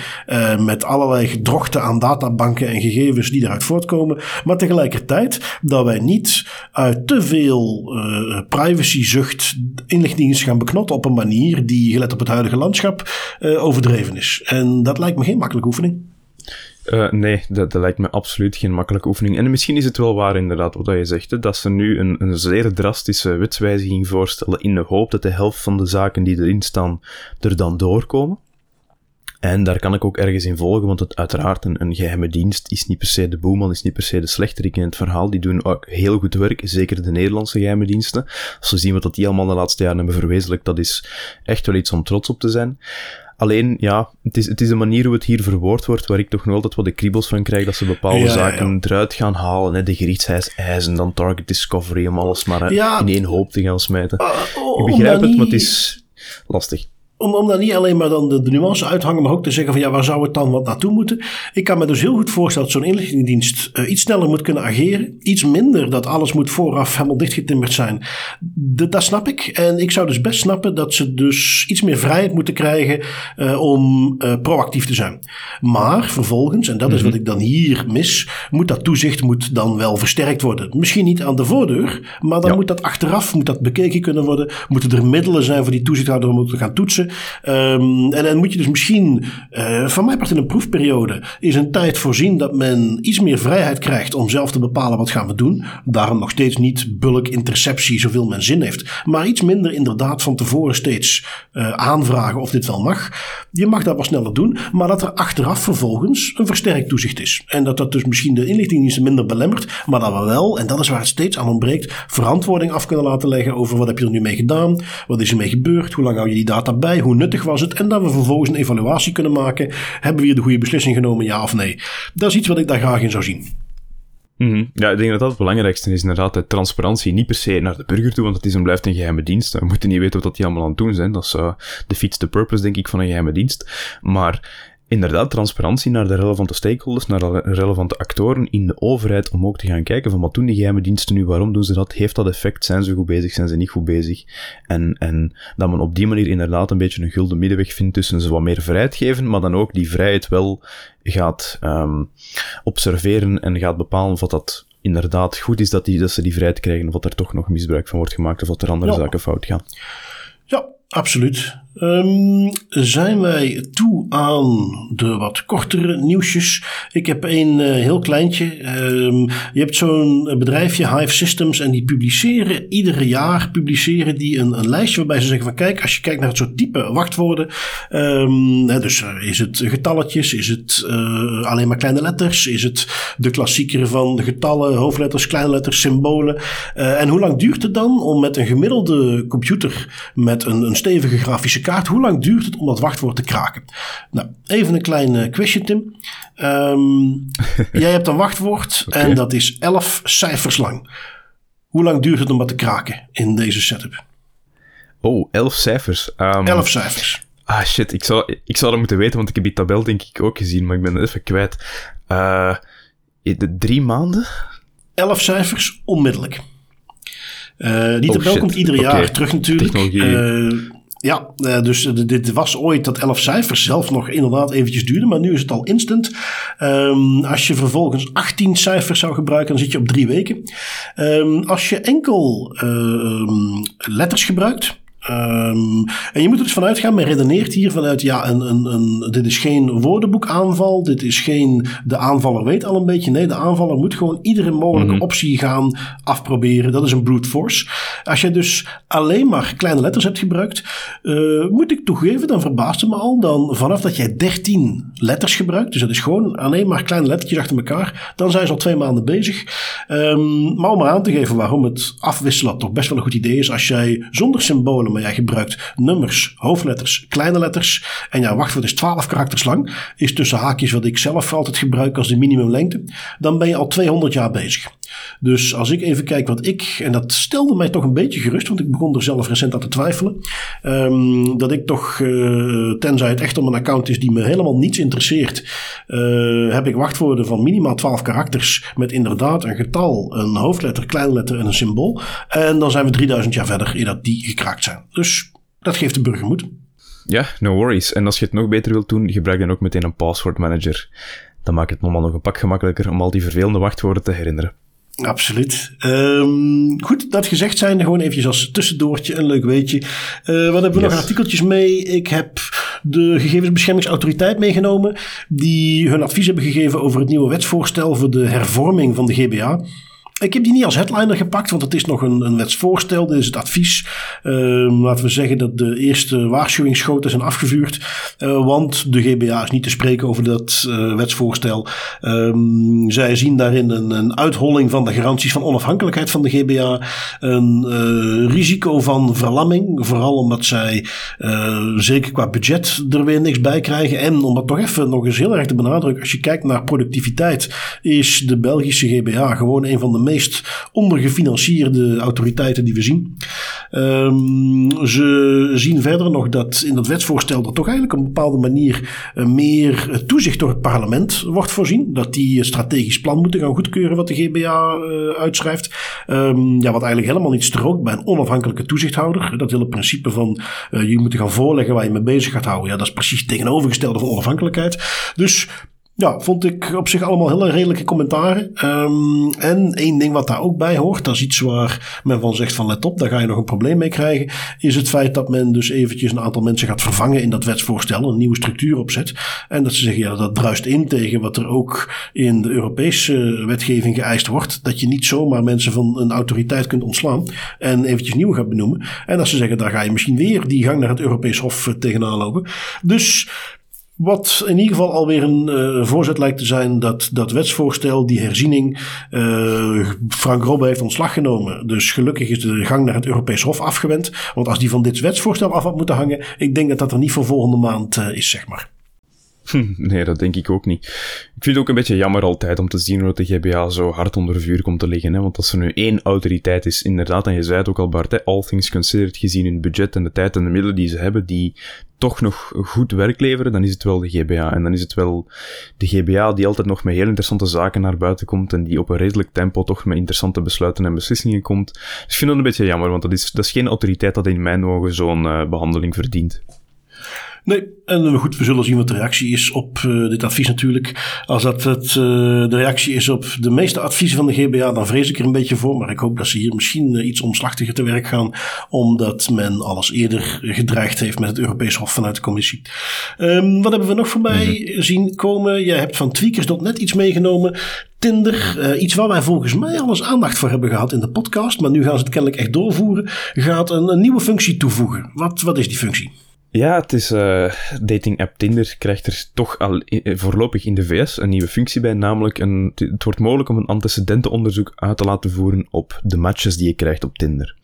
met allerlei gedrochten aan databanken en gegevens die eruit voortkomen. Maar tegelijkertijd dat wij niet uit te veel privacyzucht inlichtingendiensten gaan beknotten op een manier die die gelet op het huidige landschap uh, overdreven is. En dat lijkt me geen makkelijke oefening. Uh, nee, dat, dat, lijkt me absoluut geen makkelijke oefening. En misschien is het wel waar, inderdaad, wat je zegt, dat ze nu een, een zeer drastische wetswijziging voorstellen in de hoop dat de helft van de zaken die erin staan er dan doorkomen. En daar kan ik ook ergens in volgen, want het uiteraard een, een geheime dienst is niet per se de boeman, is niet per se de slechterik in het verhaal. Die doen ook heel goed werk, zeker de Nederlandse geheime diensten. Als we zien wat die allemaal de laatste jaren hebben verwezenlijkt, dat is echt wel iets om trots op te zijn. Alleen, ja, het is, het is de manier hoe het hier verwoord wordt, waar ik toch nog altijd wat de kriebels van krijg, dat ze bepaalde zaken eruit gaan halen. Hè, de gerichtseisen, dan target discovery, om alles maar in één hoop te gaan smijten. Uh, ik begrijp het, maar het is lastig om, om dan niet alleen maar dan de, de nuance uithangen, maar ook te zeggen van ja, waar zou het dan wat naartoe moeten? Ik kan me dus heel goed voorstellen dat zo'n inlichtingendienst uh, iets sneller moet kunnen ageren. Iets minder dat alles moet vooraf helemaal dichtgetimmerd zijn. De, dat snap ik. En ik zou dus best snappen dat ze dus iets meer vrijheid moeten krijgen uh, om uh, proactief te zijn. Maar vervolgens, en dat is wat mhm. ik dan hier mis, moet dat toezicht moet dan wel versterkt worden. Misschien niet aan de voordeur, maar dan moet dat achteraf moet dat bekeken kunnen worden. Moeten er middelen zijn voor die toezichthouder om te gaan toetsen. Um, en dan moet je dus misschien, uh, van mij part in een proefperiode, is een tijd voorzien dat men iets meer vrijheid krijgt om zelf te bepalen wat gaan we doen. Daarom nog steeds niet bulk interceptie zoveel men zin heeft. Maar iets minder inderdaad van tevoren steeds uh, aanvragen of dit wel mag. Je mag dat wat sneller doen, maar dat er achteraf vervolgens een versterkt toezicht is. En dat dat dus misschien de inlichtingendiensten minder belemmert, maar dat we wel, en dat is waar het steeds aan ontbreekt, verantwoording af kunnen laten leggen over wat heb je er nu mee gedaan, wat is er mee gebeurd, hoe lang hou je die data bij, hoe nuttig was het? En dat we vervolgens een evaluatie kunnen maken. Hebben we hier de goede beslissing genomen, ja of nee? Dat is iets wat ik daar graag in zou zien. Mm Ja, ik denk dat dat het belangrijkste is, inderdaad, de transparantie. Niet per se naar de burger toe, want het is en blijft een geheime dienst. We moeten niet weten wat die allemaal aan het doen zijn. Dat is uh, defeats the purpose, denk ik, van een geheime dienst. Maar inderdaad transparantie naar de relevante stakeholders, naar de relevante actoren in de overheid, om ook te gaan kijken van wat doen die geheime diensten nu, waarom doen ze dat, heeft dat effect, zijn ze goed bezig, zijn ze niet goed bezig. En, en dat men op die manier inderdaad een beetje een gulden middenweg vindt tussen ze wat meer vrijheid geven, maar dan ook die vrijheid wel gaat um, observeren en gaat bepalen wat dat inderdaad goed is dat, die, dat ze die vrijheid krijgen, of wat er toch nog misbruik van wordt gemaakt, of wat er andere zaken fout gaan. Ja, absoluut. Um, zijn wij toe aan de wat kortere nieuwsjes. Ik heb een uh, heel kleintje. Um, je hebt zo'n bedrijfje, Hive Systems, en die publiceren iedere jaar publiceren die een, een lijstje waarbij ze zeggen van kijk, als je kijkt naar het soort type wachtwoorden, hè, dus uh, is het getalletjes, is het uh, alleen maar kleine letters, is het de klassieker van getallen, hoofdletters, kleine letters, symbolen. en hoe lang duurt het dan om met een gemiddelde computer met een, een stevige grafische kaart, hoe lang duurt het om dat wachtwoord te kraken? Nou, even een klein uh, quizje, Tim. Um, <laughs> jij hebt een wachtwoord okay. en dat is 11 cijfers lang. Hoe lang duurt het om dat te kraken in deze setup? Oh, 11 cijfers. Um, 11 cijfers. Ah shit, ik zou, ik zou dat moeten weten, want ik heb die tabel denk ik ook gezien, maar ik ben het even kwijt. Uh, de drie maanden? 11 cijfers, onmiddellijk. Uh, die oh, tabel komt ieder jaar terug natuurlijk. Uh, ja, uh, dus dit was ooit dat 11 cijfers zelf nog inderdaad eventjes duurde, maar nu is het al instant. Um, als je vervolgens 18 cijfers zou gebruiken, dan zit je op drie weken. Um, als je enkel uh, letters gebruikt, Um, en je moet er dus vanuit gaan, men redeneert hier vanuit, ja, een, een, een, dit is geen woordenboekaanval, dit is geen, de aanvaller weet al een beetje. Nee, de aanvaller moet gewoon iedere mogelijke mm -hmm. optie gaan afproberen. Dat is een brute force. Als je dus alleen maar kleine letters hebt gebruikt, uh, moet ik toegeven, dan verbaast het me al, dan vanaf dat jij 13 letters gebruikt, dus dat is gewoon alleen maar kleine lettertjes achter elkaar, dan zijn ze al twee maanden bezig. Um, maar om maar aan te geven waarom het afwisselen toch best wel een goed idee is, als jij zonder symbolen maar jij gebruikt nummers, hoofdletters, kleine letters. En jouw wachtwoord is 12 karakters lang. Is tussen haakjes wat ik zelf altijd gebruik als de minimumlengte. Dan ben je al 200 jaar bezig. Dus als ik even kijk wat ik, en dat stelde mij toch een beetje gerust, want ik begon er zelf recent aan te twijfelen. Um, dat ik toch, uh, tenzij het echt om een account is die me helemaal niets interesseert, uh, heb ik wachtwoorden van minimaal 12 karakters met inderdaad een getal, een hoofdletter, kleine letter en een symbool. En dan zijn we 3000 jaar verder eer dat die gekraakt zijn. Dus dat geeft de burger moed. Ja, no worries. En als je het nog beter wilt doen, gebruik dan ook meteen een password manager. Dan maakt het allemaal nog een pak gemakkelijker om al die vervelende wachtwoorden te herinneren. Absoluut. Um, goed, dat gezegd zijn, gewoon eventjes als tussendoortje, een leuk weetje. Uh, wat hebben we yes. nog artikeltjes mee? Ik heb de gegevensbeschermingsautoriteit meegenomen, die hun advies hebben gegeven over het nieuwe wetsvoorstel voor de hervorming van de GBA. Ik heb die niet als headliner gepakt, want het is nog een, een wetsvoorstel. Dit is het advies. Uh, laten we zeggen dat de eerste waarschuwingsschoten zijn afgevuurd. Uh, want de GBA is niet te spreken over dat uh, wetsvoorstel. Um, zij zien daarin een, een, uitholling van de garanties van onafhankelijkheid van de GBA. Een eh, risico van verlamming. Vooral omdat zij zeker qua budget er weer niks bij krijgen. En om dat toch even nog eens heel erg te benadrukken. Als je kijkt naar productiviteit, is de Belgische GBA gewoon een van de meest ondergefinancierde autoriteiten die we zien. Um, ze zien verder nog dat in dat wetsvoorstel dat toch eigenlijk op een bepaalde manier uh, meer toezicht door het parlement wordt voorzien. Dat die een strategisch plan moeten gaan goedkeuren wat de GBA uitschrijft. Um, ja, wat eigenlijk helemaal niet strookt bij een onafhankelijke toezichthouder. Dat hele principe van je moet gaan voorleggen waar je mee bezig gaat houden. Ja, dat is precies tegenovergestelde van onafhankelijkheid. Dus ja, vond ik op zich allemaal hele redelijke commentaren. Um, en één ding wat daar ook bij hoort, dat is iets waar men van zegt van let op, daar ga je nog een probleem mee krijgen, is het feit dat men dus eventjes een aantal mensen gaat vervangen in dat wetsvoorstel, een nieuwe structuur opzet. En dat ze zeggen, ja, dat druist in tegen wat er ook in de Europese wetgeving geëist wordt, dat je niet zomaar mensen van een autoriteit kunt ontslaan en eventjes nieuw gaat benoemen. En dat ze zeggen, daar ga je misschien weer die gang naar het Europees Hof tegenaan lopen. Dus wat in ieder geval alweer een uh, voorzet lijkt te zijn dat dat wetsvoorstel, die herziening, uh, Frank Robbe heeft ontslag genomen. Dus gelukkig is de gang naar het Europees Hof afgewend. Want als die van dit wetsvoorstel af had moeten hangen, ik denk dat dat er niet voor volgende maand uh, is, zeg maar. <laughs> Nee, dat denk ik ook niet. Ik vind het ook een beetje jammer altijd om te zien hoe de GBA zo hard onder vuur komt te liggen. Hè? Want als er nu één autoriteit is, inderdaad, en je zei het ook al Bart, hè, all things considered, gezien hun budget en de tijd en de middelen die ze hebben, die toch nog goed werk leveren, dan is het wel de GBA. En dan is het wel de GBA die altijd nog met heel interessante zaken naar buiten komt en die op een redelijk tempo toch met interessante besluiten en beslissingen komt. Dus ik vind dat een beetje jammer, want dat is, dat geen autoriteit dat in mijn ogen zo'n uh, behandeling verdient. Nee, en goed, we zullen zien wat de reactie is op uh, dit advies natuurlijk. Als dat het, uh, de reactie is op de meeste adviezen van de GBA, dan vrees ik er een beetje voor. Maar ik hoop dat ze hier misschien uh, iets omslachtiger te werk gaan, omdat men alles eerder gedreigd heeft met het Europees Hof vanuit de commissie. Um, wat hebben we nog voorbij mm -hmm. zien komen? Jij hebt van tweakers.net iets meegenomen. Tinder, uh, iets waar wij volgens mij al eens aandacht voor hebben gehad in de podcast, maar nu gaan ze het kennelijk echt doorvoeren, gaat een, een nieuwe functie toevoegen. Wat, wat is die functie? Ja, het is uh, dating app Tinder krijgt er toch al voorlopig in de VS een nieuwe functie bij, namelijk een, het wordt mogelijk om een antecedentenonderzoek uit te laten voeren op de matches die je krijgt op Tinder.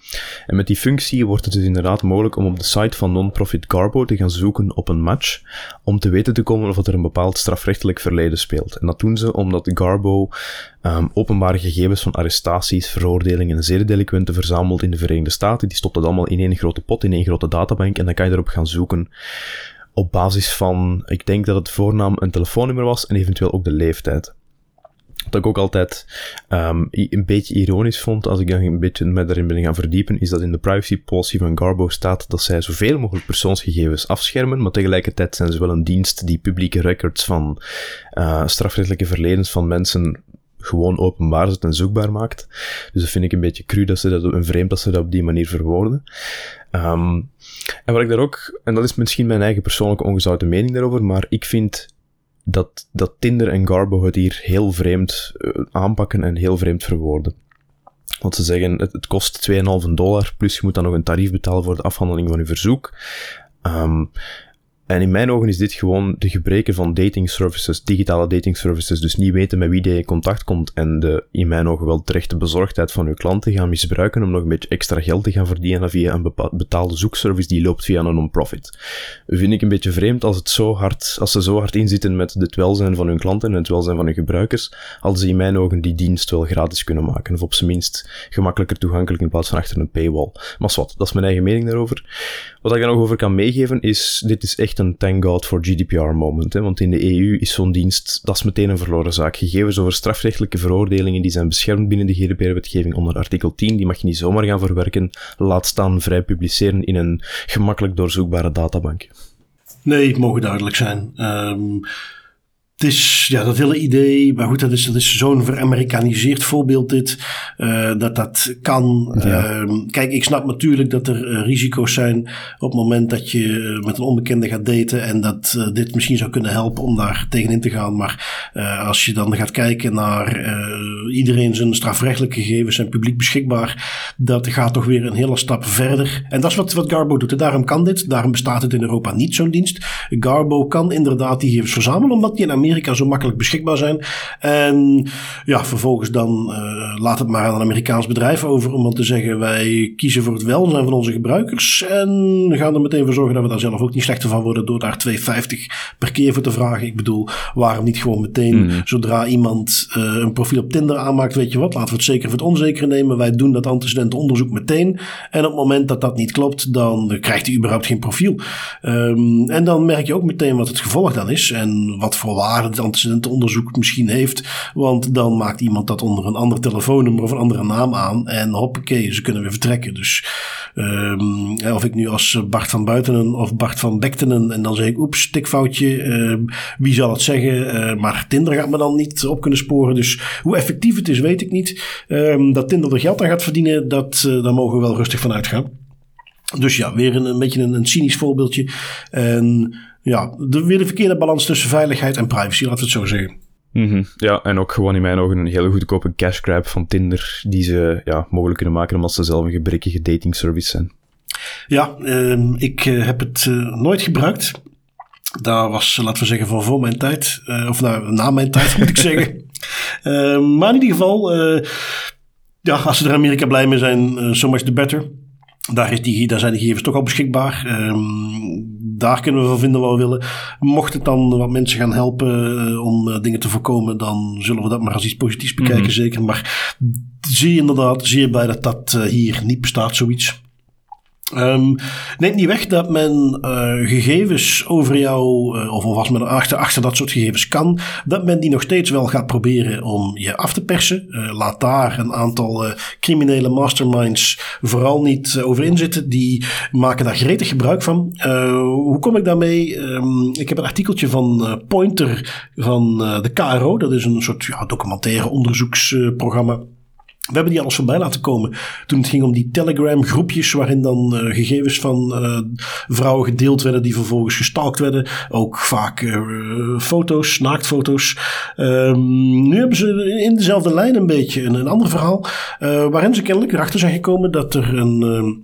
En met die functie wordt het dus inderdaad mogelijk om op de site van non-profit Garbo te gaan zoeken op een match, om te weten te komen of er een bepaald strafrechtelijk verleden speelt. En dat doen ze omdat Garbo um, openbare gegevens van arrestaties, veroordelingen en zedendelinquenten verzamelt in de Verenigde Staten. Die stopt dat allemaal in één grote pot, in één grote databank, en dan kan je erop gaan zoeken op basis van, ik denk dat het voornaam een telefoonnummer was en eventueel ook de leeftijd. Wat ik ook altijd um, een beetje ironisch vond, als ik dan een beetje me daarin ben gaan verdiepen, is dat in de privacy policy van Garbo staat dat zij zoveel mogelijk persoonsgegevens afschermen, maar tegelijkertijd zijn ze wel een dienst die publieke records van uh, strafrechtelijke verledens van mensen gewoon openbaar zet en zoekbaar maakt. Dus dat vind ik een beetje cru dat ze dat, een vreemd dat ze dat op die manier verwoorden. Um, en wat ik daar ook, en dat is misschien mijn eigen persoonlijke ongezouten mening daarover, maar ik vind dat, dat Tinder en Garbo het hier heel vreemd uh, aanpakken en heel vreemd verwoorden. Want ze zeggen, het, kost 2,5 dollar, plus je moet dan nog een tarief betalen voor de afhandeling van je verzoek. Um, en in mijn ogen is dit gewoon de gebreken van dating services, digitale dating services. Dus niet weten met wie je in contact komt en de, in mijn ogen wel terechte bezorgdheid van uw klanten gaan misbruiken om nog een beetje extra geld te gaan verdienen via een betaalde zoekservice die loopt via een non-profit. Vind ik een beetje vreemd als, het zo hard, als ze zo hard inzitten met het welzijn van hun klanten en het welzijn van hun gebruikers, hadden ze in mijn ogen die dienst wel gratis kunnen maken. Of op zijn minst gemakkelijker toegankelijk in plaats van achter een paywall. Maar wat, dat is mijn eigen mening daarover. Wat ik er nog over kan meegeven is, dit is echt een thank God for GDPR moment. Hè, want in de EU is zo'n dienst, dat is meteen een verloren zaak. Gegevens over strafrechtelijke veroordelingen die zijn beschermd binnen de GDPR-wetgeving onder artikel 10, die mag je niet zomaar gaan verwerken, laat staan vrij publiceren in een gemakkelijk doorzoekbare databank. Nee, het mogen duidelijk zijn. Um, het is ja, dat hele idee, maar goed, dat is, dat is zo'n veramerikaniseerd voorbeeld dit, uh, dat dat kan. Ja. Uh, kijk, ik snap natuurlijk dat er uh, risico's zijn op het moment dat je eh, met een onbekende gaat daten en dat dit misschien zou kunnen helpen om daar tegenin te gaan. Maar als je dan gaat kijken naar iedereen zijn strafrechtelijke gegevens zijn publiek beschikbaar, dat gaat toch weer een hele stap verder. En dat is wat, wat Garbo doet. En daarom kan dit, daarom bestaat het in Europa niet, zo'n dienst. Garbo kan inderdaad die gegevens verzamelen, omdat die in Amerika zo makkelijk beschikbaar zijn. En ja, vervolgens dan uh, laat het maar aan een Amerikaans bedrijf over om dan te zeggen: wij kiezen voor het welzijn van onze gebruikers. En gaan er meteen voor zorgen dat we daar zelf ook niet slechter van worden door daar 2,50 per keer voor te vragen. Ik bedoel, waarom niet gewoon meteen mm. zodra iemand uh, een profiel op Tinder aanmaakt, weet je wat, laten we het zeker voor het onzekere nemen. Wij doen dat antecedentenonderzoek meteen. En op het moment dat dat niet klopt, dan krijgt hij überhaupt geen profiel. Um, en dan merk je ook meteen wat het gevolg dan is en wat voor waarde het antecedentenonderzoek misschien heeft. Want dan maakt iemand dat onder een ander telefoonnummer of een andere naam aan. En hoppakee, ze kunnen weer vertrekken. Dus um, of ik nu als Bart van Buitenen of Bart van Bektenen. En dan zeg ik, oeps, tikfoutje. Uh, wie zal het zeggen? Uh, maar Tinder gaat me dan niet op kunnen sporen. Dus hoe effectief het is, weet ik niet. Um, dat Tinder er geld aan gaat verdienen, dat, uh, daar mogen we wel rustig van uitgaan. Dus ja, weer een, een beetje een, een cynisch voorbeeldje. En ja, de, weer de verkeerde balans tussen veiligheid en privacy, laten we het zo zeggen. Mm -hmm. Ja, en ook gewoon in mijn ogen een hele goedkope cash grab van Tinder, die ze ja, mogelijk kunnen maken omdat ze zelf een gebrekkige dating service zijn. Ja, uh, ik uh, heb het uh, nooit gebruikt. Daar was, laten we zeggen, van voor mijn tijd. Uh, of nou, na mijn tijd, moet ik <laughs> zeggen. Ehm, maar in ieder geval, ja, als ze er in Amerika blij mee zijn, so much the better. Daar, is die, daar zijn de gegevens toch al beschikbaar. Um, daar kunnen we van vinden wat we willen. Mocht het dan wat mensen gaan helpen uh, om uh, dingen te voorkomen, dan zullen we dat maar als iets positiefs bekijken, mm -hmm. zeker. Maar zie je inderdaad, zie je bij dat dat uh, hier niet bestaat, zoiets. Um, neemt niet weg dat men uh, gegevens over jou, uh, of als men achter, achter dat soort gegevens kan, dat men die nog steeds wel gaat proberen om je af te persen. Uh, laat daar een aantal criminele masterminds vooral niet over inzitten. Die maken daar gretig gebruik van. hoe kom ik daarmee? Um, ik heb een artikeltje van Pointer van de KRO. Dat is een soort ja, documentaire onderzoeksprogramma. We hebben die alles voorbij laten komen. Toen het ging om die Telegram groepjes waarin dan uh, gegevens van uh, vrouwen gedeeld werden die vervolgens gestalkt werden. Ook vaak uh, foto's, naaktfoto's. Um, nu hebben ze in dezelfde lijn een beetje een, een ander verhaal. waarin ze kennelijk erachter zijn gekomen dat er een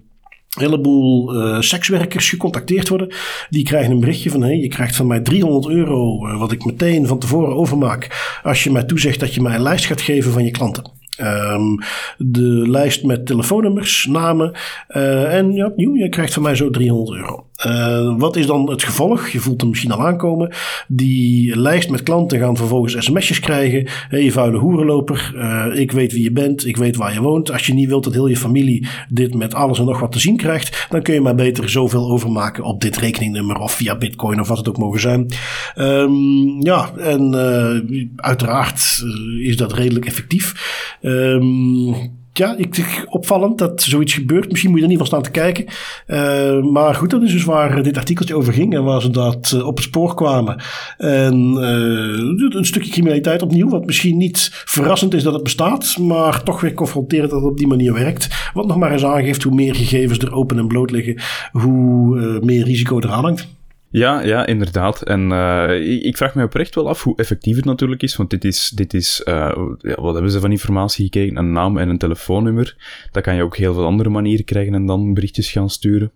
heleboel uh, sekswerkers gecontacteerd worden. Die krijgen een berichtje van: hey, je krijgt van mij 300 euro, wat ik meteen van tevoren overmaak. Als je mij toezegt dat je mij een lijst gaat geven van je klanten. Um, de lijst met telefoonnummers, namen. Uh, en ja, opnieuw, je krijgt van mij zo 300 euro. Uh, wat is dan het gevolg? Je voelt hem misschien al aankomen. Die lijst met klanten gaan vervolgens sms'jes krijgen. Hé, hey, vuile hoerenloper. Uh, ik weet wie je bent. Ik weet waar je woont. Als je niet wilt dat heel je familie dit met alles en nog wat te zien krijgt, dan kun je maar beter zoveel overmaken op dit rekeningnummer of via bitcoin of wat het ook mogen zijn. Um, ja, en uh, uiteraard is dat redelijk effectief. Um, ja, ik, opvallend dat zoiets gebeurt. Misschien moet je er niet van staan te kijken. Uh, maar goed, dat is dus waar dit artikeltje over ging. En waar ze dat uh, op het spoor kwamen. En uh, een stukje criminaliteit opnieuw. Wat misschien niet verrassend is dat het bestaat. Maar toch weer confronterend dat het op die manier werkt. Wat nog maar eens aangeeft hoe meer gegevens er open en bloot liggen. Hoe meer risico eraan hangt. Ja, ja, inderdaad. En uh, ik vraag me oprecht wel af hoe effectief het natuurlijk is. Want dit is, dit is uh, ja, wat hebben ze van informatie gekregen? Een naam en een telefoonnummer. Dat kan je ook heel veel andere manieren krijgen en dan berichtjes gaan sturen.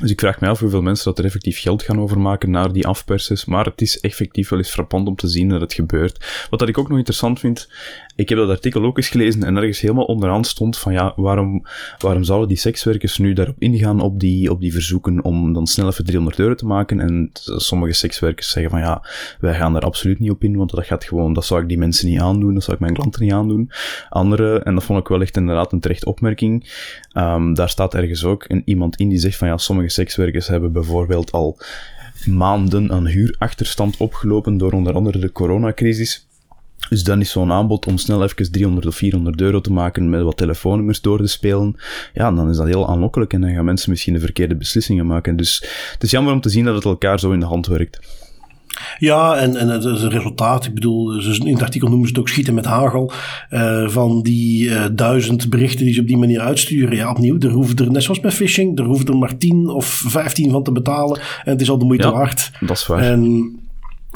Dus ik vraag me af hoeveel mensen dat er effectief geld gaan overmaken naar die afpersers. Maar het is effectief wel eens frappant om te zien dat het gebeurt. Wat dat ik ook nog interessant vind, ik heb dat artikel ook eens gelezen en ergens helemaal onderaan stond van ja, waarom, waarom zouden die sekswerkers nu daarop ingaan op die, op die verzoeken om dan snel even 300 euro te maken? En sommige sekswerkers zeggen van ja, wij gaan er absoluut niet op in, want dat gaat gewoon, dat zou ik die mensen niet aandoen, dat zou ik mijn klanten niet aandoen. Andere, en dat vond ik wel echt inderdaad een terecht opmerking, um, daar staat ergens ook een, iemand in die zegt van ja, sommige sekswerkers hebben bijvoorbeeld al maanden aan huurachterstand opgelopen door onder andere de coronacrisis. Dus dan is zo'n aanbod om snel even 300 of 400 euro te maken met wat telefoonnummers door te spelen. Ja, dan is dat heel aanlokkelijk en dan gaan mensen misschien de verkeerde beslissingen maken. Dus het is jammer om te zien dat het elkaar zo in de hand werkt. Ja, en, en het, het resultaat, ik bedoel, in het artikel noemen ze het ook schieten met hagel. Uh, van die uh, duizend berichten die ze op die manier uitsturen. Ja, opnieuw, er hoeven er, net zoals bij phishing, er hoeven er maar 10 of 15 van te betalen. En het is al de moeite ja, waard. Dat is waar. En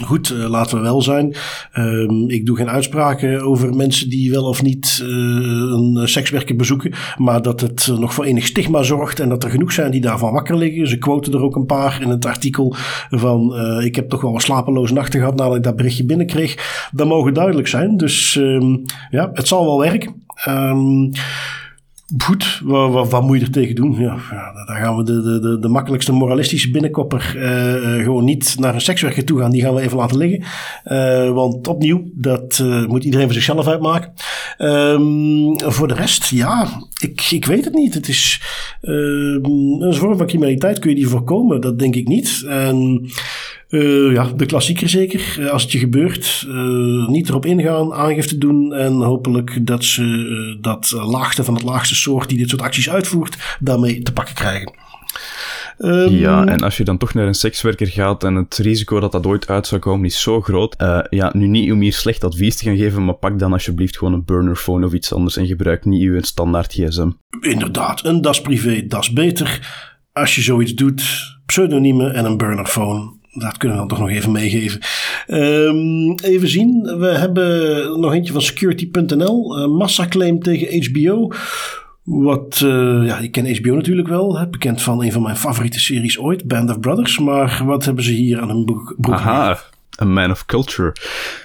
Goed, uh, laten we wel zijn. Um, ik doe geen uitspraken over mensen die wel of niet uh, een sekswerker bezoeken. Maar dat het nog voor enig stigma zorgt en dat er genoeg zijn die daarvan wakker liggen. Ze quoten er ook een paar in het artikel van ik heb toch wel een slapeloze nachten gehad nadat ik dat berichtje binnenkreeg. Dat mogen duidelijk zijn. Dus um, ja, het zal wel werken. Um, Goed, wat, wat, wat, moet je er tegen doen? Ja, daar gaan we de, de, de, makkelijkste moralistische binnenkopper uh, gewoon niet naar een sekswerker toe gaan. Die gaan we even laten liggen. Uh, want opnieuw, dat moet iedereen voor zichzelf uitmaken. Um, voor de rest, ja, ik, ik weet het niet. Het is een vorm van criminaliteit. Kun je die voorkomen? Dat denk ik niet. En uh, ja, de klassieker zeker. Uh, als het je gebeurt, uh, niet erop ingaan, aangifte doen en hopelijk dat ze dat laagste van het laagste soort die dit soort acties uitvoert, daarmee te pakken krijgen. Um, ja, en als je dan toch naar een sekswerker gaat en het risico dat dat ooit uit zou komen is zo groot. ja, nu niet om hier slecht advies te gaan geven, maar pak dan alsjeblieft gewoon een burnerphone of iets anders en gebruik niet uw standaard gsm. Inderdaad, een das privé, das beter. Als je zoiets doet, pseudoniemen en een burnerphone dat kunnen we dan toch nog even meegeven. Um, even zien. We hebben nog eentje van security.nl. Uh, massaclaim tegen HBO. Wat, uh, ja, ik ken HBO natuurlijk wel. Bekend van een van mijn favoriete series ooit, Band of Brothers. Maar wat hebben ze hier aan hun broek? Aha, a man of culture.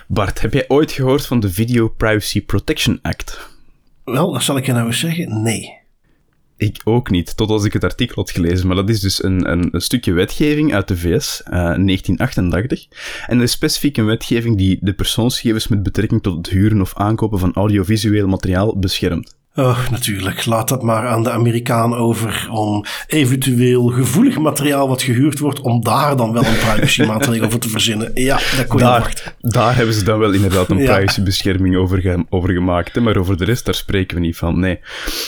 Bart, heb jij ooit gehoord van de Video Privacy Protection Act? Wel, dat zal ik je nou eens zeggen. Nee. Ik ook niet, tot als ik het artikel had gelezen. Maar dat is dus een, een, een stukje wetgeving uit de VS, uh, 1988. En dat is specifiek een wetgeving die de persoonsgegevens met betrekking tot het huren of aankopen van audiovisueel materiaal beschermt. Oh, natuurlijk. Laat dat maar aan de Amerikaan over om eventueel gevoelig materiaal wat gehuurd wordt, om daar dan wel een privacymaatregel over te verzinnen. Ja, dat kon je daar, daar hebben ze dan wel inderdaad een privacybescherming over, over gemaakt. Hè? Maar over de rest, daar spreken we niet van. Nee.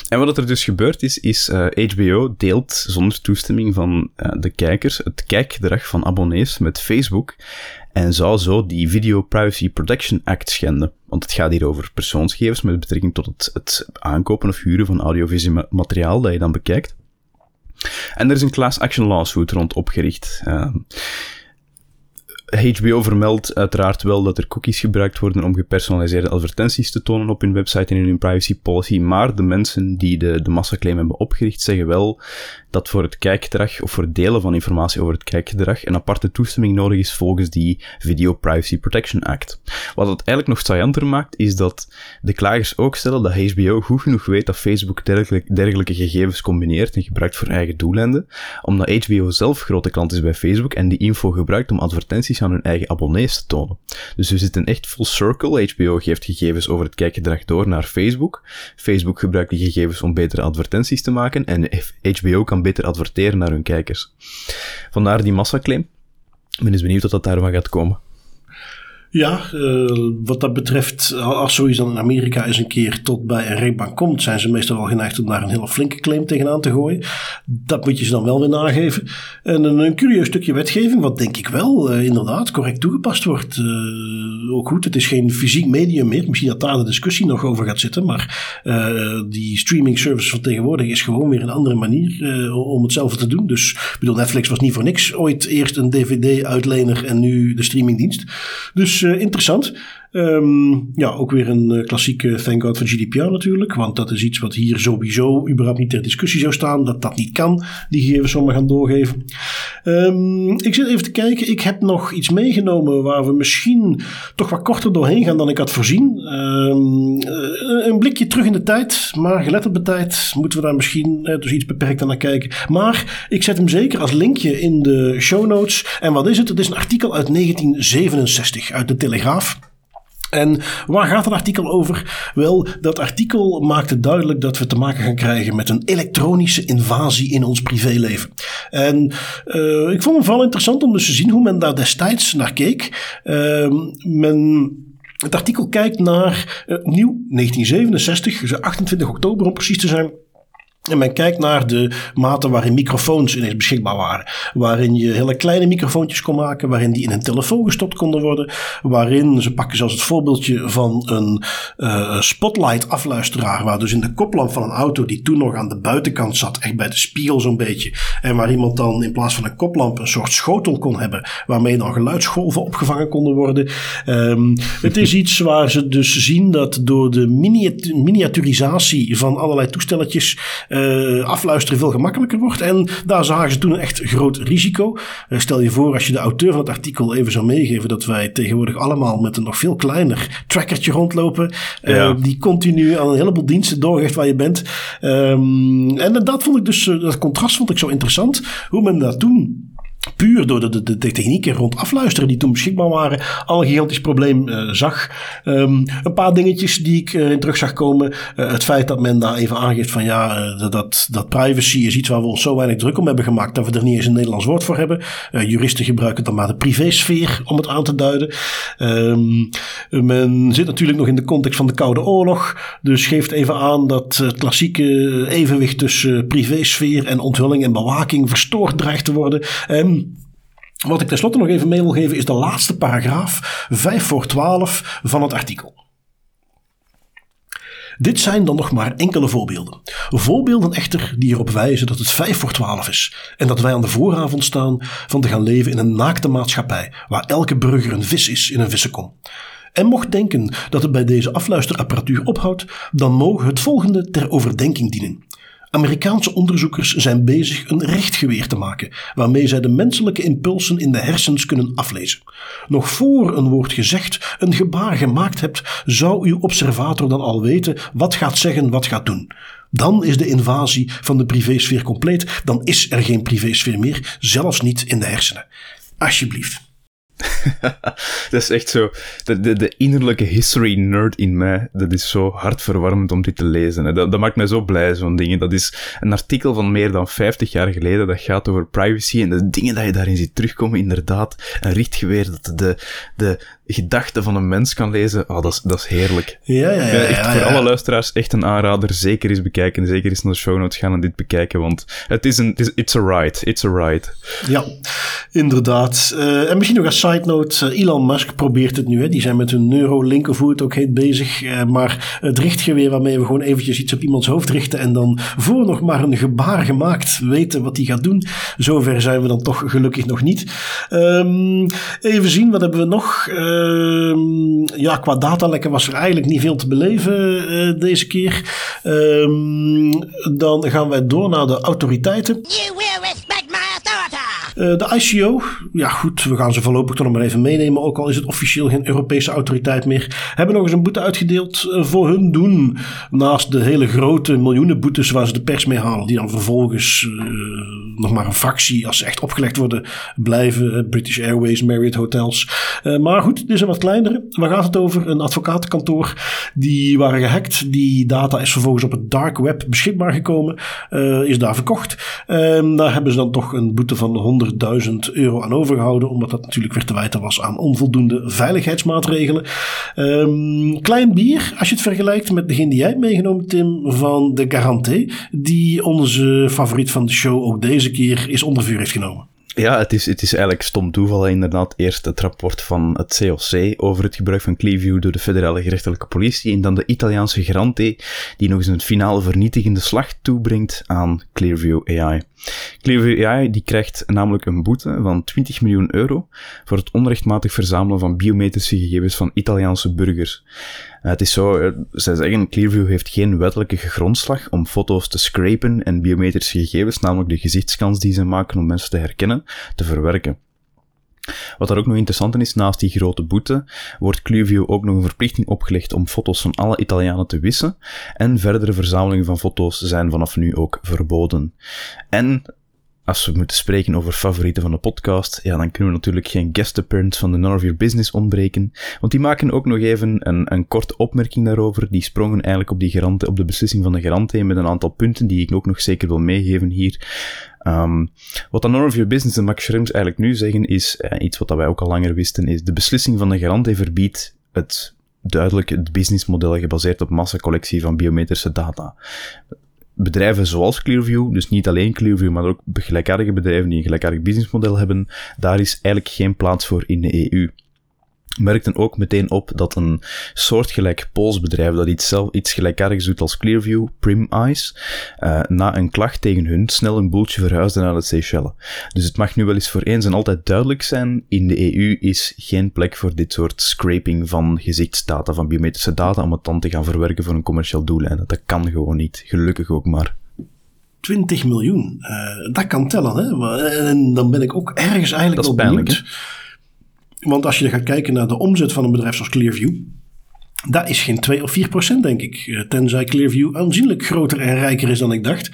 En wat er dus gebeurd is, is uh, eh, HBO deelt zonder toestemming van uh, de kijkers het kijkgedrag van abonnees met Facebook en zou zo die Video Privacy Protection Act schenden. Want het gaat hier over persoonsgegevens met betrekking tot het, het aankopen of huren van audiovisueel materiaal dat je dan bekijkt. En er is een class action lawsuit rond opgericht. HBO vermeldt uiteraard wel dat er cookies gebruikt worden om gepersonaliseerde advertenties te tonen op hun website en in hun privacy policy, maar de mensen die de, de massaclaim hebben opgericht zeggen wel dat voor het kijkgedrag of voor delen van informatie over het kijkgedrag een aparte toestemming nodig is volgens die Video Privacy Protection Act. Wat het eigenlijk nog saillanter maakt, is dat de klagers ook stellen dat HBO goed genoeg weet dat Facebook dergelijke, dergelijke gegevens combineert en gebruikt voor eigen doeleinden, omdat HBO zelf grote klant is bij Facebook en die info gebruikt om advertenties aan hun eigen abonnees te tonen. Dus we zitten echt full circle. HBO geeft gegevens over het kijkgedrag door naar Facebook. Facebook gebruikt die gegevens om betere advertenties te maken en HBO kan beter adverteren naar hun kijkers. Vandaar die massaclaim. Ik ben benieuwd wat dat daarvan gaat komen. Ja, uh, wat dat betreft, als zoiets dan in Amerika eens een keer tot bij een rechtbank komt, zijn ze meestal wel geneigd om daar een hele flinke claim tegenaan te gooien. Dat moet je ze dan wel weer nageven. En een, een curieus stukje wetgeving, wat denk ik wel uh, inderdaad correct toegepast wordt. Uh, ook goed, het is geen fysiek medium meer. Misschien dat daar de discussie nog over gaat zitten, maar die streaming service van tegenwoordig is gewoon weer een andere manier om hetzelfde te doen. Dus ik bedoel, Netflix was niet voor niks ooit eerst een DVD-uitlener en nu de streamingdienst. Dus uh, interessant. Um, ja, ook weer een uh, klassieke thank God voor GDPR natuurlijk. Want dat is iets wat hier sowieso überhaupt niet ter discussie zou staan. Dat dat niet kan, die gegevens zomaar gaan doorgeven. Um, ik zit even te kijken. Ik heb nog iets meegenomen waar we misschien toch wat korter doorheen gaan dan ik had voorzien. Um, een blikje terug in de tijd. Maar gelet op de tijd moeten we daar misschien dus iets beperkter naar kijken. Maar ik zet hem zeker als linkje in de show notes. En wat is het? Het is een artikel uit 1967 uit de Telegraaf. En waar gaat het artikel over? Wel, dat artikel maakte duidelijk dat we te maken gaan krijgen met een elektronische invasie in ons privéleven. En uh, ik vond het vooral interessant om dus te zien hoe men daar destijds naar keek. Uh, men het artikel kijkt naar uh, nieuw 1967, 28 oktober om precies te zijn. En men kijkt naar de mate waarin microfoons ineens beschikbaar waren. Waarin je hele kleine microfoontjes kon maken, waarin die in een telefoon gestopt konden worden. Waarin, ze pakken zelfs het voorbeeldje van een uh, spotlight afluisteraar. Waar dus in de koplamp van een auto die toen nog aan de buitenkant zat, echt bij de spiegel zo'n beetje. En waar iemand dan in plaats van een koplamp een soort schotel kon hebben. Waarmee dan geluidsgolven opgevangen konden worden. Um, het is iets waar ze dus zien dat door de miniaturisatie van allerlei toestelletjes afluisteren veel gemakkelijker wordt. En daar zagen ze toen een echt groot risico. Uh, stel je voor als je de auteur van het artikel even zou meegeven dat wij tegenwoordig allemaal met een nog veel kleiner trackertje rondlopen. Uh, ja. Die continu aan een heleboel diensten doorgeeft waar je bent. Um, en dat vond ik dus, dat contrast vond ik zo interessant. Hoe men dat toen puur door de, de, de, technieken rond afluisteren die toen beschikbaar waren, al een gigantisch probleem uh, zag. Um, een paar dingetjes die ik uh, in terug zag komen. Uh, het feit dat men daar even aangeeft van ja, dat, dat privacy is iets waar we ons zo weinig druk om hebben gemaakt dat we er niet eens een Nederlands woord voor hebben. juristen gebruiken dan maar de privésfeer om het aan te duiden. Um, men zit natuurlijk nog in de context van de Koude Oorlog. Dus geeft even aan dat het klassieke evenwicht tussen privésfeer en onthulling en bewaking verstoord dreigt te worden. Um, wat ik tenslotte nog even mee wil geven is de laatste paragraaf, 5 voor 12 van het artikel. Dit zijn dan nog maar enkele voorbeelden. Voorbeelden echter die erop wijzen dat het 5 voor 12 is en dat wij aan de vooravond staan van te gaan leven in een naakte maatschappij waar elke burger een vis is in een vissenkom. En mocht denken dat het bij deze afluisterapparatuur ophoudt, dan mogen het volgende ter overdenking dienen. Amerikaanse onderzoekers zijn bezig een rechtgeweer te maken, waarmee zij de menselijke impulsen in de hersens kunnen aflezen. Nog voor een woord gezegd, een gebaar gemaakt hebt, zou uw observator dan al weten wat gaat zeggen, wat gaat doen. Dan is de invasie van de privésfeer compleet, dan is er geen privésfeer meer, zelfs niet in de hersenen. Alsjeblieft. <laughs> dat is echt zo. De, innerlijke history nerd in mij, dat is zo hartverwarmend om dit te lezen. Dat, dat maakt mij zo blij, zo'n dingen. Dat is een artikel van meer dan 50 jaar geleden. Dat gaat over privacy en de dingen dat je daarin ziet terugkomen. Inderdaad, een richtgeweer dat de, de, gedachten van een mens kan lezen, oh, dat, is, dat is heerlijk. Ja, ja, ja. ja, echt voor alle luisteraars echt een aanrader. Zeker eens bekijken. Zeker eens naar de show notes gaan en dit bekijken, want het is een, it's a ride. It's a ride. Ja, inderdaad. Uh, en misschien nog als side note, uh, Elon Musk probeert het nu. Hè. Die zijn met hun Neuralink of hoe het ook heet bezig. Uh, maar het richtgeweer waarmee we gewoon eventjes iets op iemands hoofd richten en dan voor nog maar een gebaar gemaakt weten wat hij gaat doen. Zover zijn we dan toch gelukkig nog niet. Um, even zien, wat hebben we nog? Ehm, ja, qua datalekken was er eigenlijk niet veel te beleven uh, deze keer. Um, dan gaan wij door naar de autoriteiten. Uh, de ICO, ja goed, we gaan ze voorlopig toch nog maar even meenemen. Ook al is het officieel geen Europese autoriteit meer. Hebben nog eens een boete uitgedeeld uh, voor hun doen. Naast de hele grote miljoenen boetes waar ze de pers mee halen. Die dan vervolgens uh, nog maar een fractie, als ze echt opgelegd worden, blijven. British Airways, Marriott Hotels. maar goed, dit is een wat kleinere. Waar gaat het over? Een advocatenkantoor. Die waren gehackt. Die data is vervolgens op het dark web beschikbaar gekomen. is daar verkocht. Ehm, daar hebben ze dan toch een boete van 100 100.000 euro aan overgehouden, omdat dat natuurlijk weer te wijten was aan onvoldoende veiligheidsmaatregelen. Um, klein bier, als je het vergelijkt met degene die jij hebt meegenomen, Tim, van de Garantie, die onze favoriet van de show ook deze keer is onder vuur heeft genomen. Ja, het is, het is eigenlijk stom toeval inderdaad. Eerst het rapport van het COC over het gebruik van Clearview door de federale gerechtelijke politie en dan de Italiaanse Grante die nog eens een finale vernietigende slag toebrengt aan Clearview AI. Clearview AI die krijgt namelijk een boete van 20 miljoen euro voor het onrechtmatig verzamelen van biometrische gegevens van Italiaanse burgers. Uh, het is zo, uh, zij zeggen, Clearview heeft geen wettelijke grondslag om foto's te scrapen en biometrische gegevens, namelijk de gezichtskans die ze maken om mensen te herkennen, te verwerken. Wat daar ook nog interessant is, naast die grote boete, wordt Clearview ook nog een verplichting opgelegd om foto's van alle Italianen te wissen. En verdere verzamelingen van foto's zijn vanaf nu ook verboden. En als we moeten spreken over favorieten van de podcast, ja, dan kunnen we natuurlijk geen guest appearance van de None of Your Business ontbreken. Want die maken ook nog even een, een korte opmerking daarover. Die sprongen eigenlijk op, die garante, op de beslissing van de garante met een aantal punten die ik ook nog zeker wil meegeven hier. Um, wat de None of Your Business en Max Schrems eigenlijk nu zeggen is, eh, iets wat wij ook al langer wisten, is de beslissing van de garante verbiedt het duidelijk het businessmodel gebaseerd op massacollectie van biometrische data bedrijven zoals Clearview, dus niet alleen Clearview, maar ook gelijkaardige bedrijven die een gelijkaardig businessmodel hebben, daar is eigenlijk geen plaats voor in de EU merkten ook meteen op dat een soortgelijk Pools bedrijf dat iets, zelf, iets gelijkaardigs doet als Clearview, Prim Eyes, uh, na een klacht tegen hun snel een boeltje verhuisde naar de Seychelles. Dus het mag nu wel eens voor eens en altijd duidelijk zijn, in de EU is geen plek voor dit soort scraping van gezichtsdata, van biometrische data, om het dan te gaan verwerken voor een commercieel doeleinde. Dat kan gewoon niet, gelukkig ook maar. 20 miljoen, uh, dat kan tellen, hè? En dan ben ik ook ergens eigenlijk wel benieuwd. Want als je gaat kijken naar de omzet van een bedrijf zoals Clearview, dat is geen 2 of 4 procent, denk ik. Eh, tenzij Clearview aanzienlijk groter en rijker is dan ik dacht.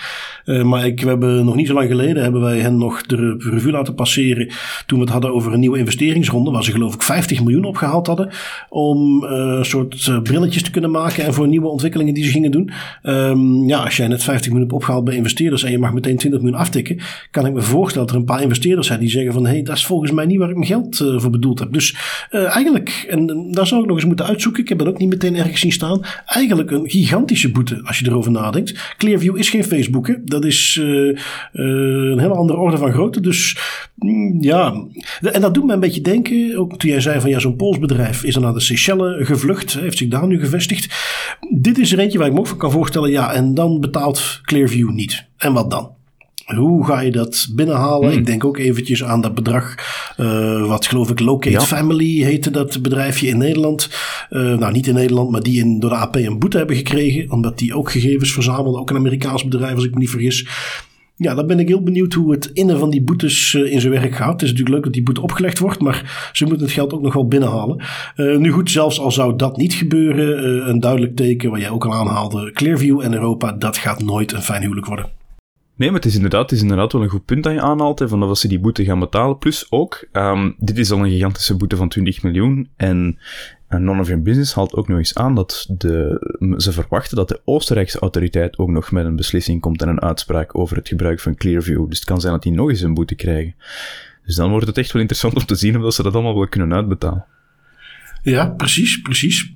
Uh, maar ik, we hebben nog niet zo lang geleden hebben wij hen nog de revue laten passeren. Toen we het hadden over een nieuwe investeringsronde. Waar ze geloof ik 50 miljoen opgehaald hadden. Om uh, een soort brilletjes te kunnen maken. En voor nieuwe ontwikkelingen die ze gingen doen. Um, ja, als jij net 50 miljoen hebt opgehaald bij investeerders. En je mag meteen 20 miljoen aftikken. Kan ik me voorstellen dat er een paar investeerders zijn die zeggen van. Hé, hey, dat is volgens mij niet waar ik mijn geld voor bedoeld heb. Dus eigenlijk, en daar zou ik nog eens moeten uitzoeken. Ik heb dat ook niet meteen ergens zien staan. Eigenlijk een gigantische boete als je erover nadenkt. Clearview is geen Facebook. Dat is uh, uh, een hele andere orde van grootte. Dus mm, ja, en dat doet me een beetje denken. Ook toen jij zei van ja, zo'n Pools bedrijf is dan naar de Seychelles gevlucht. Heeft zich daar nu gevestigd. Dit is er eentje waar ik me ook van kan voorstellen. Ja, en dan betaalt Clearview niet. En wat dan? Hoe ga je dat binnenhalen? Hmm. Ik denk ook eventjes aan dat bedrag, uh, wat geloof ik Locate Family heette dat bedrijfje in Nederland. Uh, nou, niet in Nederland, maar die in, door de AP een boete hebben gekregen. Omdat die ook gegevens verzamelden. Ook een Amerikaans bedrijf, als ik me niet vergis. Ja, dan ben ik heel benieuwd hoe het innen van die boetes uh, in zijn werk gaat. Het is natuurlijk leuk dat die boete opgelegd wordt, maar ze moeten het geld ook nog wel binnenhalen. Uh, nu goed, zelfs al zou dat niet gebeuren, uh, een duidelijk teken wat jij ook al aanhaalde. Clearview en Europa, dat gaat nooit een fijn huwelijk worden. Nee, maar het is inderdaad, is inderdaad wel een goed punt dat je aanhaalt, van dat ze die boete gaan betalen. Plus ook, um, dit is al een gigantische boete van 20 miljoen. En, en None of Your Business haalt ook nog eens aan dat de, ze verwachten dat de Oostenrijkse autoriteit ook nog met een beslissing komt en een uitspraak over het gebruik van Clearview. Dus het kan zijn dat die nog eens een boete krijgen. Dus dan wordt het echt wel interessant om te zien of ze dat allemaal wel kunnen uitbetalen. Ja, precies, precies.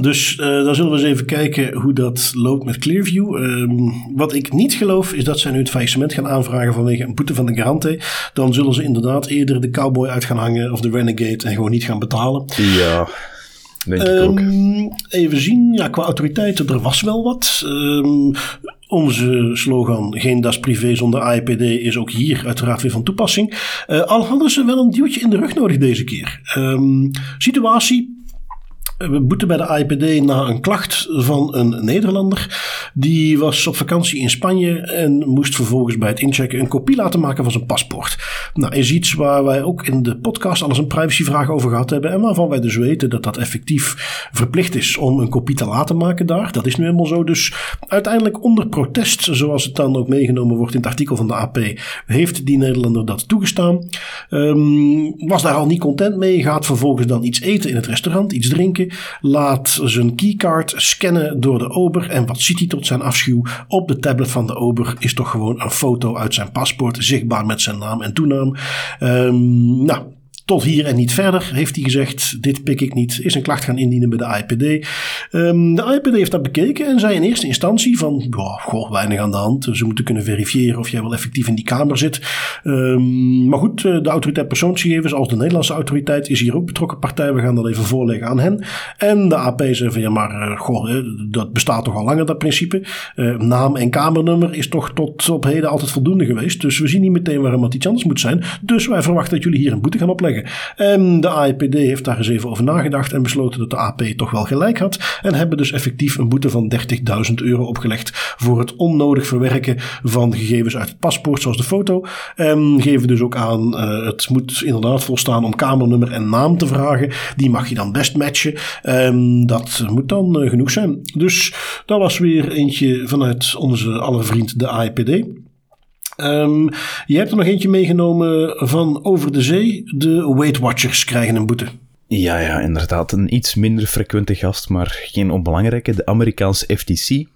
Dus uh, dan zullen we eens even kijken hoe dat loopt met Clearview. Um, wat ik niet geloof is dat zij nu het faillissement gaan aanvragen vanwege een boete van de garante. Dan zullen ze inderdaad eerder de cowboy uit gaan hangen of de renegade en gewoon niet gaan betalen. Ja, denk ik um, ook. Ehm, even zien, ja, qua autoriteiten, er was wel wat. Um, onze slogan, geen das privé zonder AIPD, is ook hier uiteraard weer van toepassing. Uh, al hadden ze wel een duwtje in de rug nodig deze keer. Situatie, we boeten bij de IPD na een klacht van een Nederlander. Die was op vakantie in Spanje en moest vervolgens bij het inchecken een kopie laten maken van zijn paspoort. Nou, is iets waar wij ook in de podcast alles een privacyvraag over gehad hebben. En waarvan wij dus weten dat dat effectief verplicht is om een kopie te laten maken daar. Dat is nu helemaal zo. Dus uiteindelijk onder protest, zoals het dan ook meegenomen wordt in het artikel van de AP, heeft die Nederlander dat toegestaan. Um, was daar al niet content mee. Gaat vervolgens dan iets eten in het restaurant, iets drinken laat zijn keycard scannen door de ober. En wat ziet hij tot zijn afschuw? Op de tablet van de ober is toch gewoon een foto uit zijn paspoort, zichtbaar met zijn naam en toenaam. Um, nou, tot hier en niet verder, heeft hij gezegd. Dit pik ik niet. Is een klacht gaan indienen bij de IPD. Um, de IPD heeft dat bekeken en zei in eerste instantie van... Goh, weinig aan de hand. Ze moeten kunnen verifiëren of jij wel effectief in die kamer zit. Um, maar goed, de autoriteit persoonsgegevens als de Nederlandse autoriteit is hier ook betrokken partij. We gaan dat even voorleggen aan hen. En de AP zei van ja, maar uh, goh, dat bestaat toch al langer dat principe. Uh, naam en kamernummer is toch tot op heden altijd voldoende geweest. Dus we zien niet meteen waarom het iets anders moet zijn. Dus wij verwachten dat jullie hier een boete gaan opleggen. De AIPD heeft daar eens even over nagedacht en besloten dat de AP toch wel gelijk had. En hebben dus effectief een boete van 30.000 euro opgelegd voor het onnodig verwerken van gegevens uit het paspoort, zoals de foto. En geven dus ook aan, uh, het moet inderdaad volstaan om kamernummer en naam te vragen. Die mag je dan best matchen. En dat moet dan uh, genoeg zijn. Dus dat was weer eentje vanuit onze allervriend de AIPD. Um, je hebt er nog eentje meegenomen van over de zee. De Weight Watchers krijgen een boete. Ja, ja, inderdaad. Een iets minder frequente gast, maar geen onbelangrijke. De Amerikaanse FTC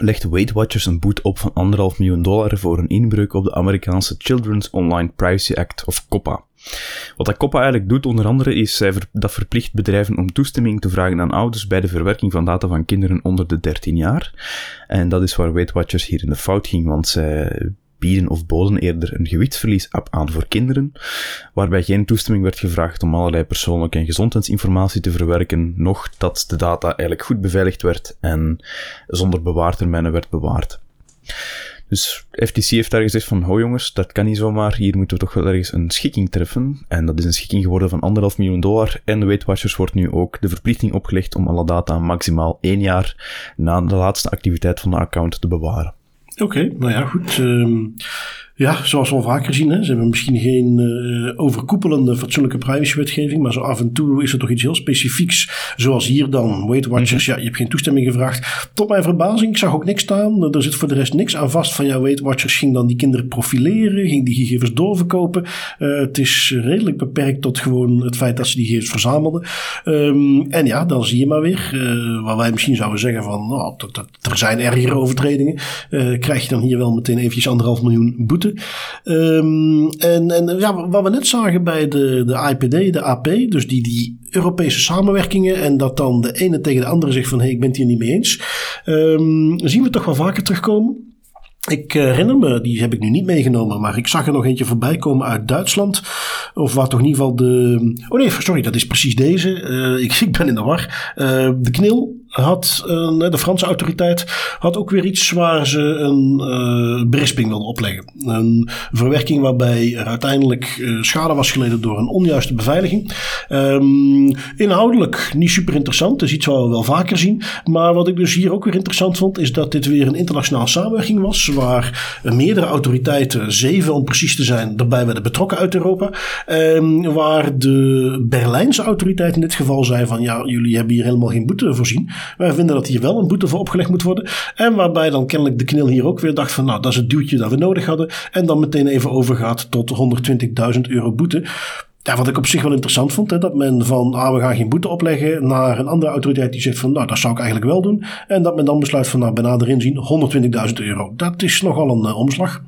legt Weight Watchers een boete op van anderhalf miljoen dollar voor een inbreuk op de Amerikaanse Children's Online Privacy Act, of COPPA. Wat dat COPPA eigenlijk doet, onder andere, is dat verplicht bedrijven om toestemming te vragen aan ouders bij de verwerking van data van kinderen onder de 13 jaar. En dat is waar Weight Watchers hier in de fout ging, want zij bieden of boden eerder een gewichtsverlies aan voor kinderen, waarbij geen toestemming werd gevraagd om allerlei persoonlijke en gezondheidsinformatie te verwerken, noch dat de data eigenlijk goed beveiligd werd en zonder bewaartermijnen werd bewaard. Dus FTC heeft daar gezegd van, ho jongens, dat kan niet zomaar, hier moeten we toch wel ergens een schikking treffen. En dat is een schikking geworden van anderhalf miljoen dollar. En de Weight wordt nu ook de verplichting opgelegd om alle data maximaal één jaar na de laatste activiteit van de account te bewaren. Oké, okay, nou ja, goed. Um, ja, zoals we al vaker zien, hè, ze hebben misschien geen uh, overkoepelende fatsoenlijke privacywetgeving, maar zo af en toe is er toch iets heel specifieks, zoals hier dan. Weight Watchers, mhm. ja, je hebt geen toestemming gevraagd. Tot mijn verbazing, ik zag ook niks staan. Er zit voor de rest niks aan vast van, ja, Weight Watchers ging dan die kinderen profileren, ging die gegevens doorverkopen. Uh, het is redelijk beperkt tot gewoon het feit dat ze die gegevens verzamelden. Um, en ja, dan zie je maar weer, uh, waar wij misschien zouden zeggen van, nou, dat, er zijn ergere overtredingen, krijg je dan hier wel meteen eventjes anderhalf miljoen boete. Um, en, en ja, wat we net zagen bij de, de IPD, de AP, dus die, die Europese samenwerkingen en dat dan de ene tegen de andere zegt van hé, hey, ik ben het hier niet mee eens, um, zien we toch wel vaker terugkomen. Ik herinner me, die heb ik nu niet meegenomen, maar ik zag er nog eentje voorbij komen uit Duitsland. Of waar toch in ieder geval de. Oh nee, sorry, dat is precies deze. Uh, ik, <laughs> ik ben in de war. Uh, de knil had de Franse autoriteit had ook weer iets waar ze een uh, berisping wilden opleggen. Een verwerking waarbij er uiteindelijk uh, schade was geleden door een onjuiste beveiliging. Um, inhoudelijk niet super interessant, is iets wat we wel vaker zien. Maar wat ik dus hier ook weer interessant vond, is dat dit weer een internationale samenwerking was. Waar meerdere autoriteiten, zeven om precies te zijn, erbij werden betrokken uit Europa. Um, waar de Berlijnse autoriteit in dit geval zei van ja, jullie hebben hier helemaal geen boete voorzien. Wij vinden dat hier wel een boete voor opgelegd moet worden. En waarbij dan kennelijk de knil hier ook weer dacht van nou, dat is het duwtje dat we nodig hadden. En dan meteen even overgaat tot 120.000 euro boete. Wat ik op zich wel interessant vond, dat men van ah, we gaan geen boete opleggen naar een andere autoriteit die zegt van nou, dat zou ik eigenlijk wel doen. En dat men dan besluit van nou, benader inzien 120.000 euro. Dat is nogal een uh, omslag.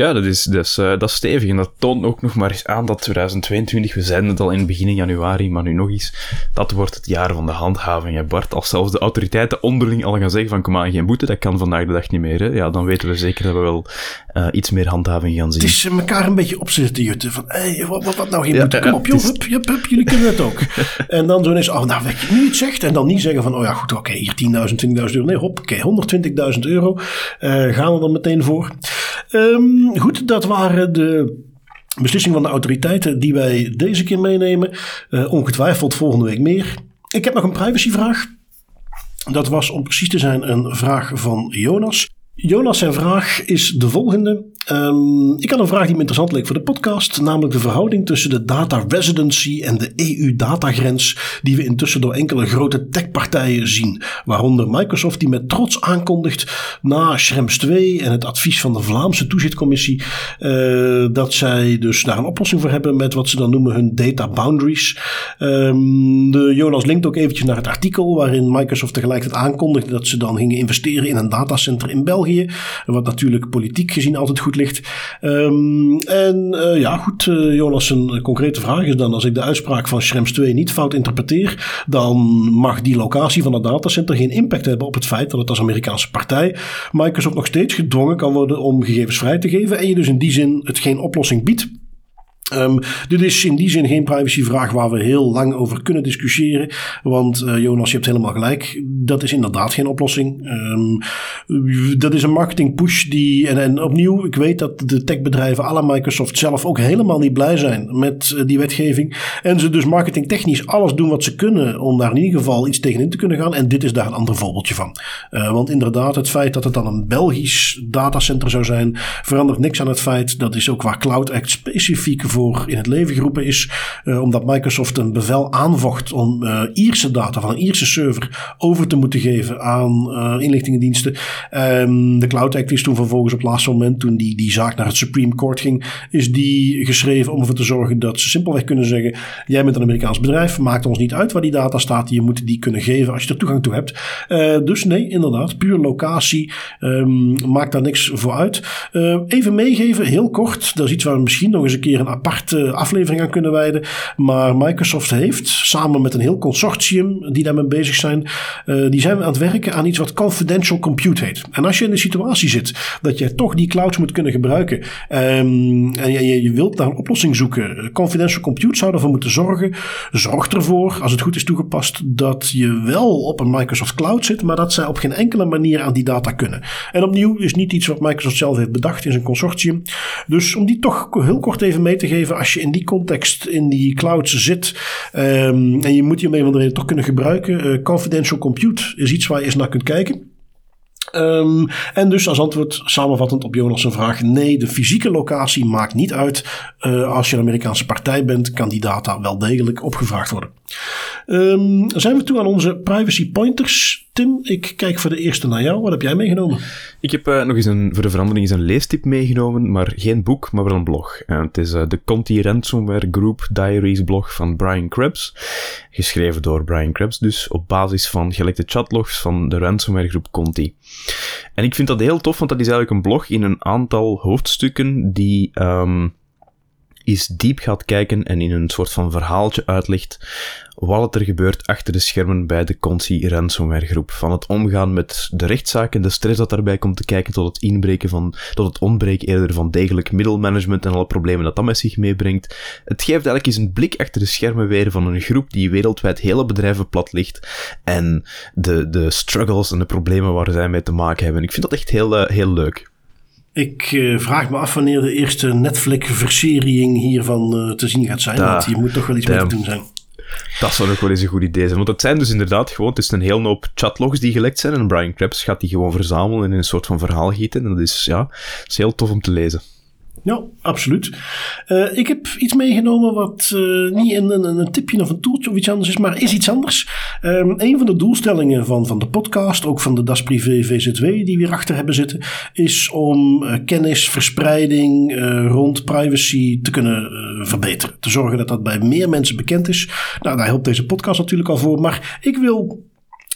Ja, dat is, dat, is, uh, dat is stevig. En dat toont ook nog maar eens aan dat 2022, we zijn het al in begin januari, maar nu nog eens, dat wordt het jaar van de handhaving, hè Bart. Als zelfs de autoriteiten onderling al gaan zeggen van kom aan, geen boete, dat kan vandaag de dag niet meer. Hè? Ja, dan weten we zeker dat we wel uh, iets meer handhaving gaan zien. Het is elkaar een beetje op zitten jutten. Van, hey, wat, wat, wat, nou geen boete? Ja, kom op, joh, is... hup, hup, hup, jullie kunnen het ook. <laughs> en dan zo ineens, oh, nou, weet je nu het zegt. En dan niet zeggen van, oh ja, goed, oké, okay, hier 10.000, 20.000 euro. Nee, hop, oké, okay, 120.000 euro. Uh, gaan we er meteen voor. Um, goed, dat waren de beslissingen van de autoriteiten die wij deze keer meenemen. Uh, ongetwijfeld volgende week meer. Ik heb nog een privacyvraag. Dat was om precies te zijn een vraag van Jonas. Jonas zijn vraag is de volgende. Um, ik had een vraag die me interessant leek voor de podcast, namelijk de verhouding tussen de data residency en de EU-datagrens, die we intussen door enkele grote techpartijen zien. Waaronder Microsoft, die met trots aankondigt na Schrems 2 en het advies van de Vlaamse toezichtcommissie, uh, dat zij dus daar een oplossing voor hebben met wat ze dan noemen hun data boundaries. Um, de Jonas linkt ook eventjes naar het artikel waarin Microsoft tegelijkertijd aankondigde dat ze dan gingen investeren in een datacenter in België, wat natuurlijk politiek gezien altijd goed Um, en uh, ja, goed, uh, Jonas, een concrete vraag is dan: als ik de uitspraak van Schrems 2 niet fout interpreteer, dan mag die locatie van het datacenter geen impact hebben op het feit dat het als Amerikaanse partij Microsoft nog steeds gedwongen kan worden om gegevens vrij te geven en je dus in die zin het geen oplossing biedt Um, dit is in die zin geen privacyvraag waar we heel lang over kunnen discussiëren. Want uh, Jonas, je hebt helemaal gelijk. Dat is inderdaad geen oplossing. Um, dat is een marketing push die. En, opnieuw, ik weet dat de techbedrijven à la Microsoft zelf ook helemaal niet blij zijn met uh, die wetgeving. En ze dus marketingtechnisch alles doen wat ze kunnen om daar in ieder geval iets tegenin te kunnen gaan. En dit is daar een ander voorbeeldje van. Uh, want inderdaad, het feit dat het dan een Belgisch datacenter zou zijn, verandert niks aan het feit. Dat is ook waar Cloud Act specifiek voor in het leven geroepen is, uh, omdat Microsoft een bevel aanvocht om uh, Ierse data van een Ierse server over te moeten geven aan uh, inlichtingendiensten. Um, de Cloud Act is toen vervolgens op het laatste moment, toen die, die zaak naar het Supreme Court ging, is die geschreven om ervoor te zorgen dat ze simpelweg kunnen zeggen: Jij bent een Amerikaans bedrijf, maakt ons niet uit waar die data staat, je moet die kunnen geven als je er toegang toe hebt. dus nee, inderdaad, puur locatie um, maakt daar niks voor uit. even meegeven, heel kort, dat is iets waar we misschien nog eens een keer een apart aparte aflevering aan kunnen wijden. Maar Microsoft heeft samen met een heel consortium die daarmee bezig zijn, uh, die zijn aan het werken aan iets wat confidential compute heet. En als je in de situatie zit dat je toch die clouds moet kunnen gebruiken um, en je, je, wilt naar een oplossing zoeken, confidential compute zou ervoor moeten zorgen. Zorg ervoor, als het goed is toegepast, dat je wel op een Microsoft Cloud zit, maar dat zij op geen enkele manier aan die data kunnen. En opnieuw is niet iets wat Microsoft zelf heeft bedacht in zijn consortium. Dus om die toch heel kort even mee te geven als je in die context in die clouds zit um, en je moet je om een of reden toch kunnen gebruiken. Uh, confidential compute is iets waar je eens naar kunt kijken. Um, en dus als antwoord samenvattend op Jonas' vraag: nee, de fysieke locatie maakt niet uit. Uh, als je een Amerikaanse partij bent, kan die data wel degelijk opgevraagd worden. Um, zijn we toe aan onze privacy pointers? Tim, ik kijk voor de eerste naar jou. Wat heb jij meegenomen? Ik heb uh, nog eens een, voor de verandering eens een leestip meegenomen, maar geen boek, maar wel een blog. En het is uh, de Conti Ransomware Group Diaries blog van Brian Krebs. Geschreven door Brian Krebs, dus op basis van gelekte chatlogs van de ransomware groep Conti. En ik vind dat heel tof, want dat is eigenlijk een blog in een aantal hoofdstukken die um, eens diep gaat kijken en in een soort van verhaaltje uitlegt wat er gebeurt achter de schermen bij de Consi ransomware groep. Van het omgaan met de rechtszaak en de stress dat daarbij komt te kijken tot het inbreken van, tot het ontbreken eerder van degelijk middelmanagement en alle problemen dat dat met zich meebrengt. Het geeft eigenlijk eens een blik achter de schermen weer van een groep die wereldwijd hele bedrijven plat ligt en de, de struggles en de problemen waar zij mee te maken hebben. Ik vind dat echt heel, uh, heel leuk. Ik uh, vraag me af wanneer de eerste Netflix-verseriering hiervan uh, te zien gaat zijn. Da, want hier moet toch wel iets mee te doen zijn. Dat zou ook wel eens een goed idee zijn. Want het zijn dus inderdaad gewoon, het is een heel hoop chatlogs die gelekt zijn. En Brian Krebs gaat die gewoon verzamelen en in een soort van verhaal gieten. En dat is, ja, dat is heel tof om te lezen. Ja, absoluut. Uh, ik heb iets meegenomen wat uh, niet een, een, een, tipje of een toeltje of iets anders is, maar is iets anders. Um, een van de doelstellingen van, van de podcast, ook van de Das Privé VZW die we hierachter hebben zitten, is om uh, kennisverspreiding rond privacy te kunnen verbeteren. Te zorgen dat dat bij meer mensen bekend is. Nou, daar helpt deze podcast natuurlijk al voor, maar ik wil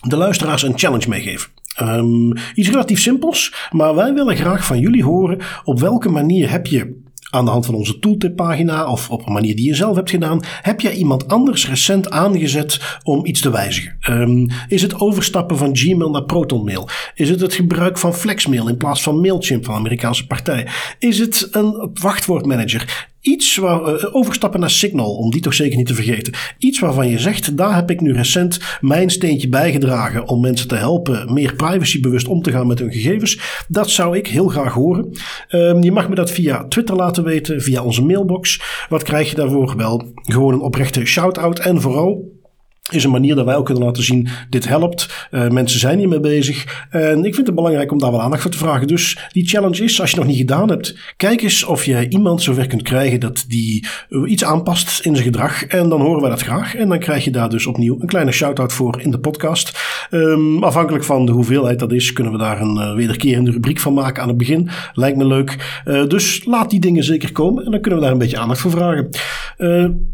de luisteraars een challenge meegeven. Um, iets relatief simpels, maar wij willen graag van jullie horen op welke manier heb je aan de hand van onze tooltip pagina of op een manier die je zelf hebt gedaan, heb jij iemand anders recent aangezet om iets te wijzigen? Um, is het overstappen van Gmail naar ProtonMail? Is het het gebruik van Flexmail in plaats van Mailchimp van de Amerikaanse partij? Is het een wachtwoordmanager? Iets waar, uh, overstappen naar Signal, om die toch zeker niet te vergeten. Iets waarvan je zegt, daar heb ik nu recent mijn steentje bijgedragen om mensen te helpen meer privacybewust om te gaan met hun gegevens. Dat zou ik heel graag horen. Um, je mag me dat via Twitter laten weten, via onze mailbox. Wat krijg je daarvoor? Wel, gewoon een oprechte shout-out en vooral is een manier dat wij ook kunnen laten zien, dit helpt. Uh, mensen zijn hiermee bezig. En ik vind het belangrijk om daar wel aandacht voor te vragen. Dus die challenge is, als je nog niet gedaan hebt, kijk eens of je iemand zover kunt krijgen dat die uh, iets aanpast in zijn gedrag. En dan horen wij dat graag. En dan krijg je daar dus opnieuw een kleine shout-out voor in de podcast. Um, afhankelijk van de hoeveelheid dat is, kunnen we daar een uh, wederkerende rubriek van maken aan het begin. Lijkt me leuk. dus laat die dingen zeker komen en dan kunnen we daar een beetje aandacht voor vragen.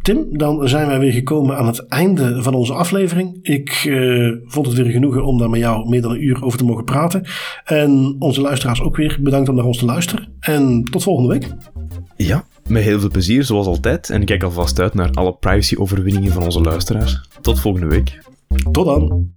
Tim, dan zijn wij weer gekomen aan het einde van onze aflevering. Ik uh, vond het weer genoegen om daar met jou meer dan een uur over te mogen praten. En onze luisteraars ook weer bedankt om naar ons te luisteren. En tot volgende week. Ja, met heel veel plezier zoals altijd. En ik kijk alvast uit naar alle privacy-overwinningen van onze luisteraars. Tot volgende week. Tot dan.